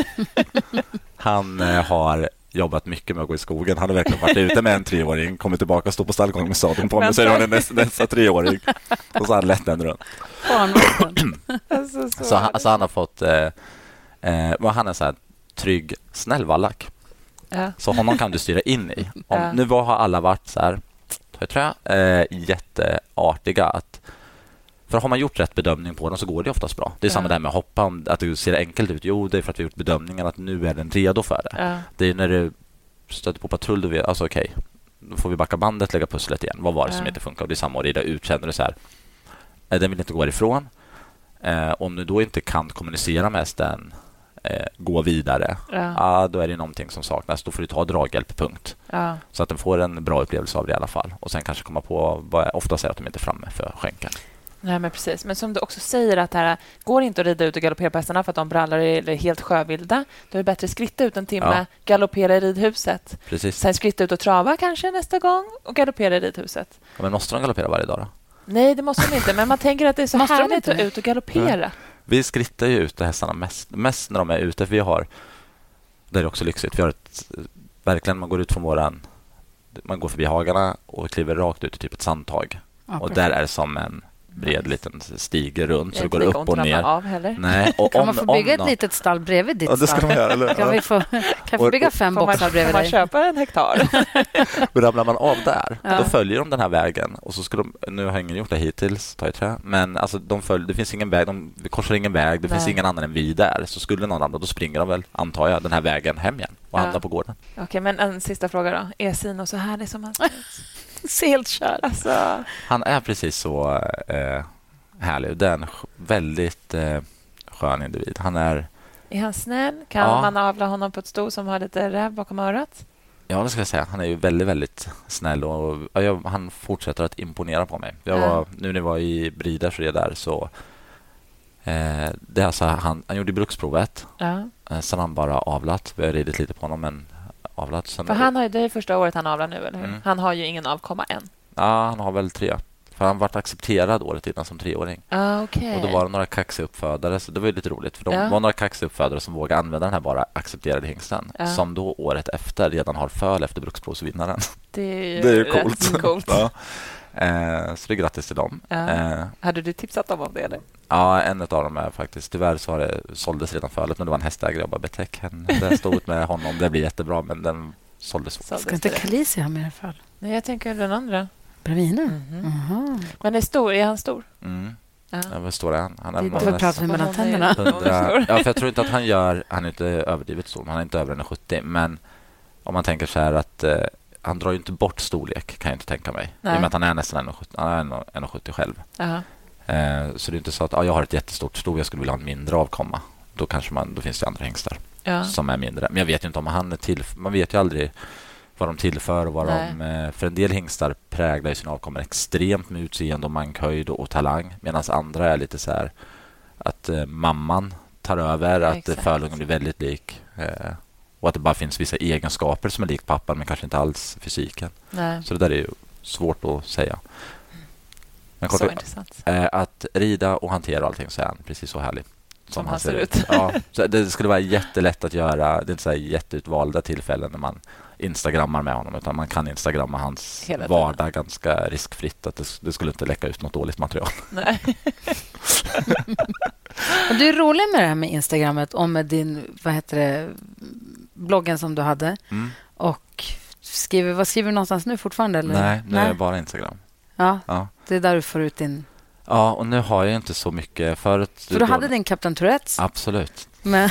S3: han eh, har jobbat mycket med att gå i skogen. Han har verkligen varit ute med en treåring, kommit tillbaka och stått på stallgången med sadeln på mig. Så är han nästa, nästa treåring. Och så har han lett den runt. alltså, så, så, han, så han har fått... Eh, eh, han är så här trygg, snäll vallack. Ja. Så honom kan du styra in i. Om, ja. Nu har alla varit så här, tror jag, eh, jätteartiga. Att, för har man gjort rätt bedömning på dem så går det oftast bra. Det är ja. samma där med att hoppa. Att det ser enkelt ut. Jo, det är för att vi har gjort bedömningen att nu är den redo för det. Ja. Det är när du stöter på patrull, du vet, alltså okej, okay, då får vi backa bandet, lägga pusslet igen. Vad var det som inte funkar? Det är samma att rida ut. Känner du så här, den vill inte gå ifrån. Eh, om du då inte kan kommunicera med hästen eh, gå vidare, ja. ah, då är det någonting som saknas. Då får du ta draghjälp, punkt. Ja. Så att den får en bra upplevelse av det i alla fall. Och sen kanske komma på vad jag ofta säger att de inte är framme för skänken.
S2: Nej, men precis. Men som du också säger, att det här går inte att rida ut och galoppera på hästarna för att de brallar eller är helt sjövilda. Då är det bättre att skritta ut en timme, ja. galoppera i ridhuset.
S3: Precis.
S2: Sen skritta ut och trava kanske nästa gång och galoppera i ridhuset.
S3: Ja, men måste de galoppera varje dag då?
S2: Nej, det måste de inte. Men man tänker att det är så måste härligt att ut och galoppera. Mm.
S3: Vi skrittar ju ut hästarna mest, mest när de är ute. För vi har, det är också lyxigt, vi har ett, verkligen man går ut från våran, man går förbi hagarna och kliver rakt ut i typ ett sandtag. Ja, och där är det som en bred liten stige runt så det går upp och ner.
S2: Av heller.
S3: Nej, och
S1: kan om, man få bygga ett litet stall bredvid ditt
S3: ja, det ska
S1: stall?
S3: Man göra, eller?
S1: Kan vi få, kan få bygga fem och, boxar bredvid
S2: dig? Får man köpa en hektar?
S3: och ramlar man av där, ja. då följer de den här vägen. Och så ska de, nu har ingen gjort det hittills, tar jag trä, men alltså, de följer, det finns ingen väg, de korsar ingen väg, det Nej. finns ingen annan än vi där. Så skulle någon ramla, då springer de väl, antar jag, den här vägen hem igen och ja. hamnar på gården.
S2: Okej, men en sista fråga då. Är Sino så härlig som han ser
S1: ut? helt kär.
S3: Alltså. Han är precis så... Eh, härlig. Det är en väldigt eh, skön individ. Han är...
S2: Är han snäll? Kan ja. man avla honom på ett sto som har lite räv bakom örat?
S3: Ja, det ska jag säga. Han är ju väldigt, väldigt snäll och jag, han fortsätter att imponera på mig. Jag var, Nu när jag var i Briders där så... Eh, det är alltså han, han gjorde bruksprovet. Ja. Eh, sen han bara avlat. Vi har ridit lite på honom, men avlat. Sen
S2: För han har, det är första året han avlar nu, eller hur? Mm. Han har ju ingen avkomma än.
S3: Ja, han har väl tre. För han varit accepterad året innan som treåring.
S2: Ah, okay.
S3: Och Då var det några kaxiga uppfödare, så det var lite roligt. För De ja. var några kaxiga uppfödare som vågade använda den här bara accepterade hingsten. Ja. Som då året efter redan har föl efter bruksprovsvinnaren.
S2: Det är ju, det är ju coolt. coolt. ja.
S3: Eh, så det är grattis till dem.
S2: Ja. Eh, Hade du tipsat dem om det? Eller?
S3: Ja, en av dem är faktiskt... Tyvärr så har det, såldes redan fölet, men det var en hästägare. Jag bara, betäck henne. Det stod ut med honom. Det blir jättebra, men den såldes fort.
S1: Ska inte Kalisi ha mer föl?
S2: Nej, jag tänker den andra.
S1: Bravina? Mm -hmm.
S2: Men är, stor, är han stor?
S3: Mm. Ja. Ja, vad stor är han? Han är
S1: det pratar vi mellan tänderna.
S3: 100, ja, för jag tror inte att han gör... Han är inte överdrivet stor, han är inte över 1,70. Men om man tänker så här att eh, han drar ju inte bort storlek, kan jag inte tänka mig. Nej. I och med att han är nästan 1,70 själv. Uh -huh. eh, så det är inte så att ah, jag har ett jättestort sto, jag skulle vilja ha en mindre avkomma. Då, kanske man, då finns det andra hingstar ja. som är mindre. Men jag vet inte om han är till... Man vet ju aldrig vad de tillför och vad de... Eh, för en del hingstar präglar sina avkommor extremt med utseende och mankhöjd och, talang medan andra är lite så här att eh, mamman tar över, ja, att förlungen blir väldigt lik och att det bara finns vissa egenskaper som är lik pappan men kanske inte alls fysiken. Nej. Så det där är ju svårt att säga.
S2: Men kort, så intressant.
S3: Eh, att rida och hantera allting så är han precis så härlig.
S2: Som, som han ser ut. ut.
S3: ja, så det skulle vara jättelätt att göra. Det är inte så jätteutvalda tillfällen när man instagrammar med honom utan man kan instagramma hans vardag ganska riskfritt. Att det, det, skulle inte läcka ut något dåligt material.
S2: Nej.
S1: du är rolig med det här med Instagrammet och med din vad heter det, bloggen som du hade. Mm. Och skriver, vad skriver du någonstans nu fortfarande? Eller?
S3: Nej, nu Nej. är det bara Instagram.
S1: Ja, ja, det är där du får ut din...
S3: Ja, och nu har jag inte så mycket. Förut,
S1: För du hade din Kapten Tourettes?
S3: Absolut.
S1: Men...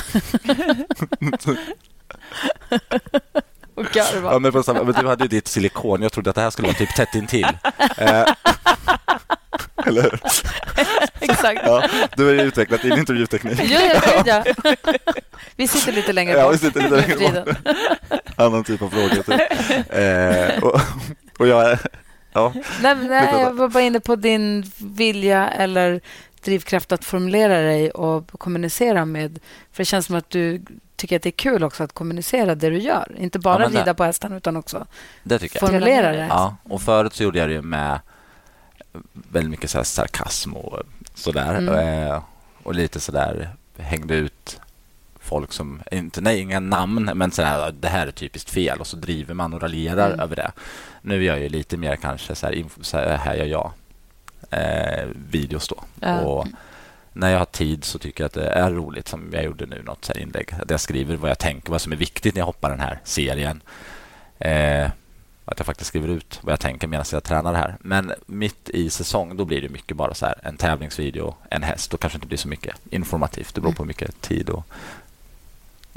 S1: och garva.
S3: Ja, men, men du hade ju ditt silikon. Jag trodde att det här skulle vara typ tätt intill. Eller hur?
S1: Exakt.
S3: Ja, du har ju utvecklat din intervjuteknik.
S1: Ja, ja, ja. Vi sitter lite längre bort.
S3: Ja, vi sitter lite längre bort. Annan typ av frågor. Typ. Eh, och, och jag... Ja.
S1: Nej, nej, jag var bara inne på din vilja eller drivkraft att formulera dig och kommunicera med... För det känns som att du tycker att det är kul också att kommunicera det du gör. Inte bara ja, rida på hästen, utan också
S3: det
S1: formulera jag. det.
S3: Ja, och förut så gjorde jag det med väldigt mycket så sarkasm och sådär. Mm. Eh, och lite sådär hängde ut folk som, inte, nej, inga namn, men så här, det här är typiskt fel och så driver man och raljerar mm. över det. Nu gör jag lite mer kanske så här, info, så här, här gör jag eh, videos då. Ja. Och när jag har tid så tycker jag att det är roligt som jag gjorde nu, något så inlägg. Att jag skriver vad jag tänker, vad som är viktigt när jag hoppar den här serien. Eh, att jag faktiskt skriver ut vad jag tänker medan jag tränar här. Men mitt i säsong då blir det mycket bara så här en tävlingsvideo, en häst. Då kanske inte blir så mycket informativt. Det beror på hur mycket tid och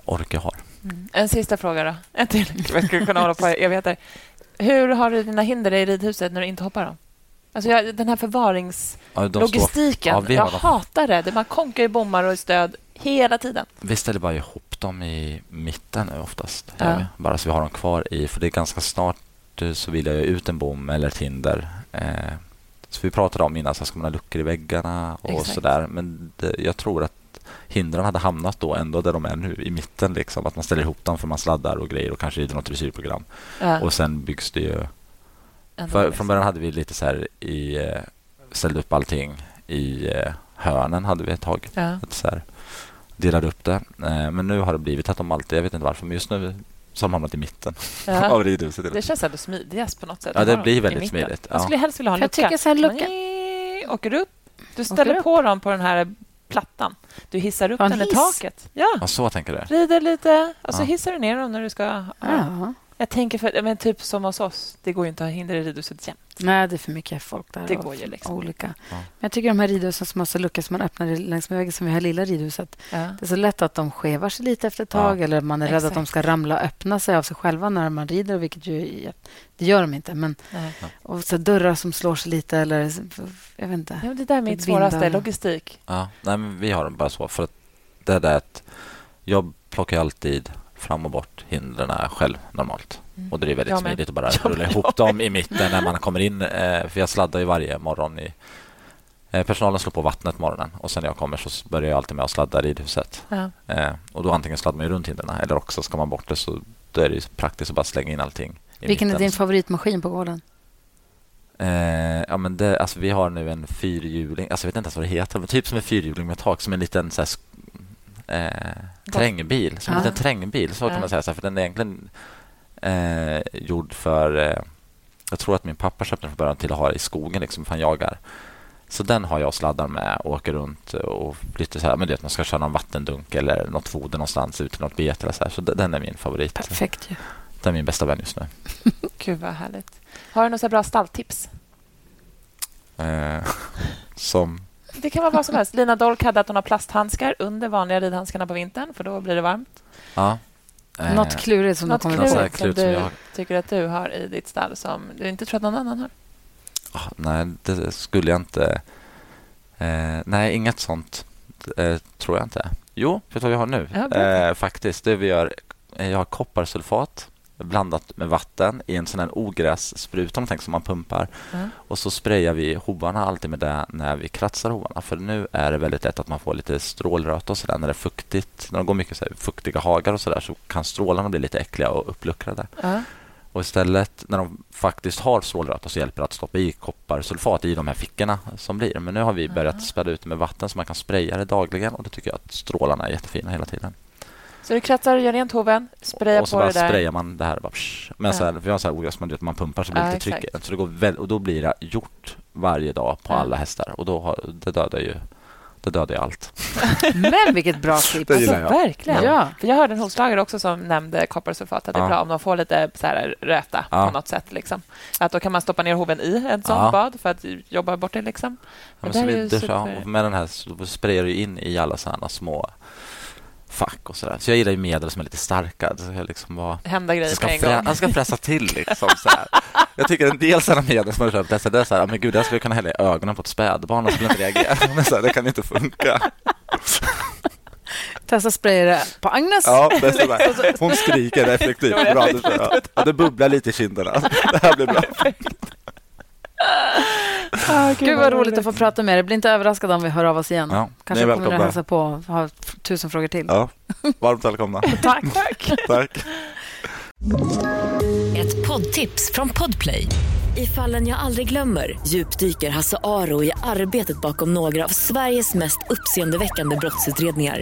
S3: ork jag har.
S2: Mm. En sista fråga då. En till. Jag skulle kunna hålla på evigheter. Hur har du dina hinder i ridhuset när du inte hoppar dem? Alltså jag, den här förvaringslogistiken. Ja, jag hatar det. Man konkar i bommar och stöd hela tiden.
S3: Vi ställer bara ihop dem i mitten nu oftast. Ja. Bara så vi har dem kvar i. För det är ganska snart eh, så vill jag ut en bom eller ett hinder. Eh, så vi pratade om innan, så ska man ha luckor i väggarna och sådär. Men det, jag tror att hindren hade hamnat då ändå där de är nu, i mitten. Liksom, att man ställer ihop dem för man sladdar och grejer och kanske i något dressyrprogram. Ja. Och sen byggs det ju... För, från början hade vi lite så här i... Eh, ställde upp allting i hörnen hade vi ett tag. Ja. Så här, delade upp det. Men nu har det blivit att de alltid, jag vet inte varför, men just nu de hamnat i mitten ja. av ridhuset.
S2: Det känns ändå smidigast på något sätt.
S3: Ja, det blir väldigt smidigt. Ja.
S2: Jag skulle helst vilja ha en lucka.
S1: Jag tycker så här lucka.
S2: Åker upp, du ställer på dem på den här plattan. Du hissar upp den i taket.
S3: Ja. ja, så tänker du.
S2: Rider lite och så hissar du ner dem när du ska... Ja. Jag tänker för, men typ som hos oss, det går ju inte att ha hinder i ridhuset jämt.
S1: Nej, det är för mycket folk där.
S2: Det går ju liksom.
S1: Olika. Ja. Men jag tycker de här ridhusen som har så lucka som man öppnar längs med väggen, som vi har lilla ridhuset. Ja. Det är så lätt att de skevar sig lite efter ett tag ja. eller man är Exakt. rädd att de ska ramla och öppna sig av sig själva när man rider, vilket ju, det gör de inte. Men, och så dörrar som slår sig lite eller... Jag vet inte.
S2: Ja, det där är mitt svåraste, logistik.
S3: Ja, nej, men vi har dem bara så. För att det där att jag plockar alltid fram och bort hindren själv normalt. Mm. Och det är väldigt ja, smidigt att bara rulla ihop dem i mitten när man kommer in. Eh, för jag sladdar ju varje morgon. I, eh, personalen slår på vattnet morgonen och sen när jag kommer så börjar jag alltid med att sladda ridhuset. Ja. Eh, och då antingen sladdar man runt hindren eller också ska man bort det så då är det praktiskt att bara slänga in allting.
S1: Vilken är din favoritmaskin på gården?
S3: Eh, ja, men det, alltså, vi har nu en fyrhjuling, alltså, jag vet inte ens vad det heter, men typ som en fyrhjuling med tak, som en liten så här, eh, terrängbil. Som en liten terrängbil, så kan man säga. Så här, för den är egentligen eh, gjord för... Eh, jag tror att min pappa köpte den från början till att ha i skogen, liksom, för han jagar. Så den har jag sladdar med och åker runt och lite så här, men det, man ska köra någon vattendunk eller något foder någonstans ut till något bete eller så här. Så den är min favorit.
S1: Perfekt
S3: ju. Den är min bästa vän just nu.
S2: Gud vad härligt. Har du några bra stalltips?
S3: Eh, som?
S2: Det kan vara vad som helst. Lina Dolk hade att hon har plasthandskar under vanliga ridhandskarna på vintern för då blir det varmt.
S3: Ja.
S1: Eh, något klurigt som
S2: något
S1: du
S2: kommer klurigt som du tycker att du har i ditt stall som du inte tror att någon annan har?
S3: Oh, nej, det skulle jag inte. Eh, nej, inget sånt eh, tror jag inte. Jo, vet du vad vi har nu? Ja, eh, faktiskt, det vi gör, eh, jag har kopparsulfat blandat med vatten i en sån här ogrässpruta som man pumpar. Mm. Och så sprayar vi hovarna alltid med det när vi kratsar hovarna. För nu är det väldigt lätt att man får lite strålröta och sådär när det är fuktigt. När de går mycket så fuktiga hagar och sådär så kan strålarna bli lite äckliga och uppluckrade. Mm. Och istället när de faktiskt har strålröta så hjälper det att stoppa i kopparsulfat i de här fickorna som blir. Men nu har vi börjat späda ut det med vatten så man kan spraya det dagligen och då tycker jag att strålarna är jättefina hela tiden.
S2: Så du kratsar, gör rent hoven, sprayar
S3: och så på bara det där. sprayar man det här. Bara, Men ja. så här, vi har så här ogräs, man, man pumpar så blir det ja, lite tryck så det går väl, Och då blir det gjort varje dag på ja. alla hästar. Och då har, det dödar ju det dödar allt.
S1: Men vilket bra tips!
S3: Det gillar jag.
S2: Alltså, verkligen. Ja. För jag hörde en hovslagare också som nämnde kopparsulfat. Att det är bra om de får lite så här röta ja. på något sätt. Liksom. Att då kan man stoppa ner hoven i en sån ja. bad för att jobba bort det. Liksom.
S3: Ja, det så vi, super... Med den här så sprayar du in i alla sådana små fack och sådär. Så jag gillar ju medel som är lite starka. Så jag liksom bara,
S2: Hända grejer
S3: ska
S2: på en gång.
S3: Jag ska fräsa till liksom. Så här. Jag tycker en del sådana medel som jag köpt, det är så här, här, men gud, jag skulle kunna hälla i ögonen på ett spädbarn och skulle inte reagera. Men så här, det kan inte funka.
S1: Testa spraya det på Agnes.
S3: Ja, det. Hon skriker effektivt. Bra, det, jag. Ja, det bubblar lite i kinderna. Det här blir bra.
S2: Ah,
S1: Gud vad roligt att få prata med dig. Bli inte överraskad om vi hör av oss igen.
S3: Ja,
S1: Kanske kommer du hälsa på och ha tusen frågor till.
S3: Ja, varmt välkomna.
S1: Tack. Tack.
S3: Tack.
S4: Ett poddtips från Podplay. I fallen jag aldrig glömmer djupdyker Hasse Aro i arbetet bakom några av Sveriges mest uppseendeväckande brottsutredningar.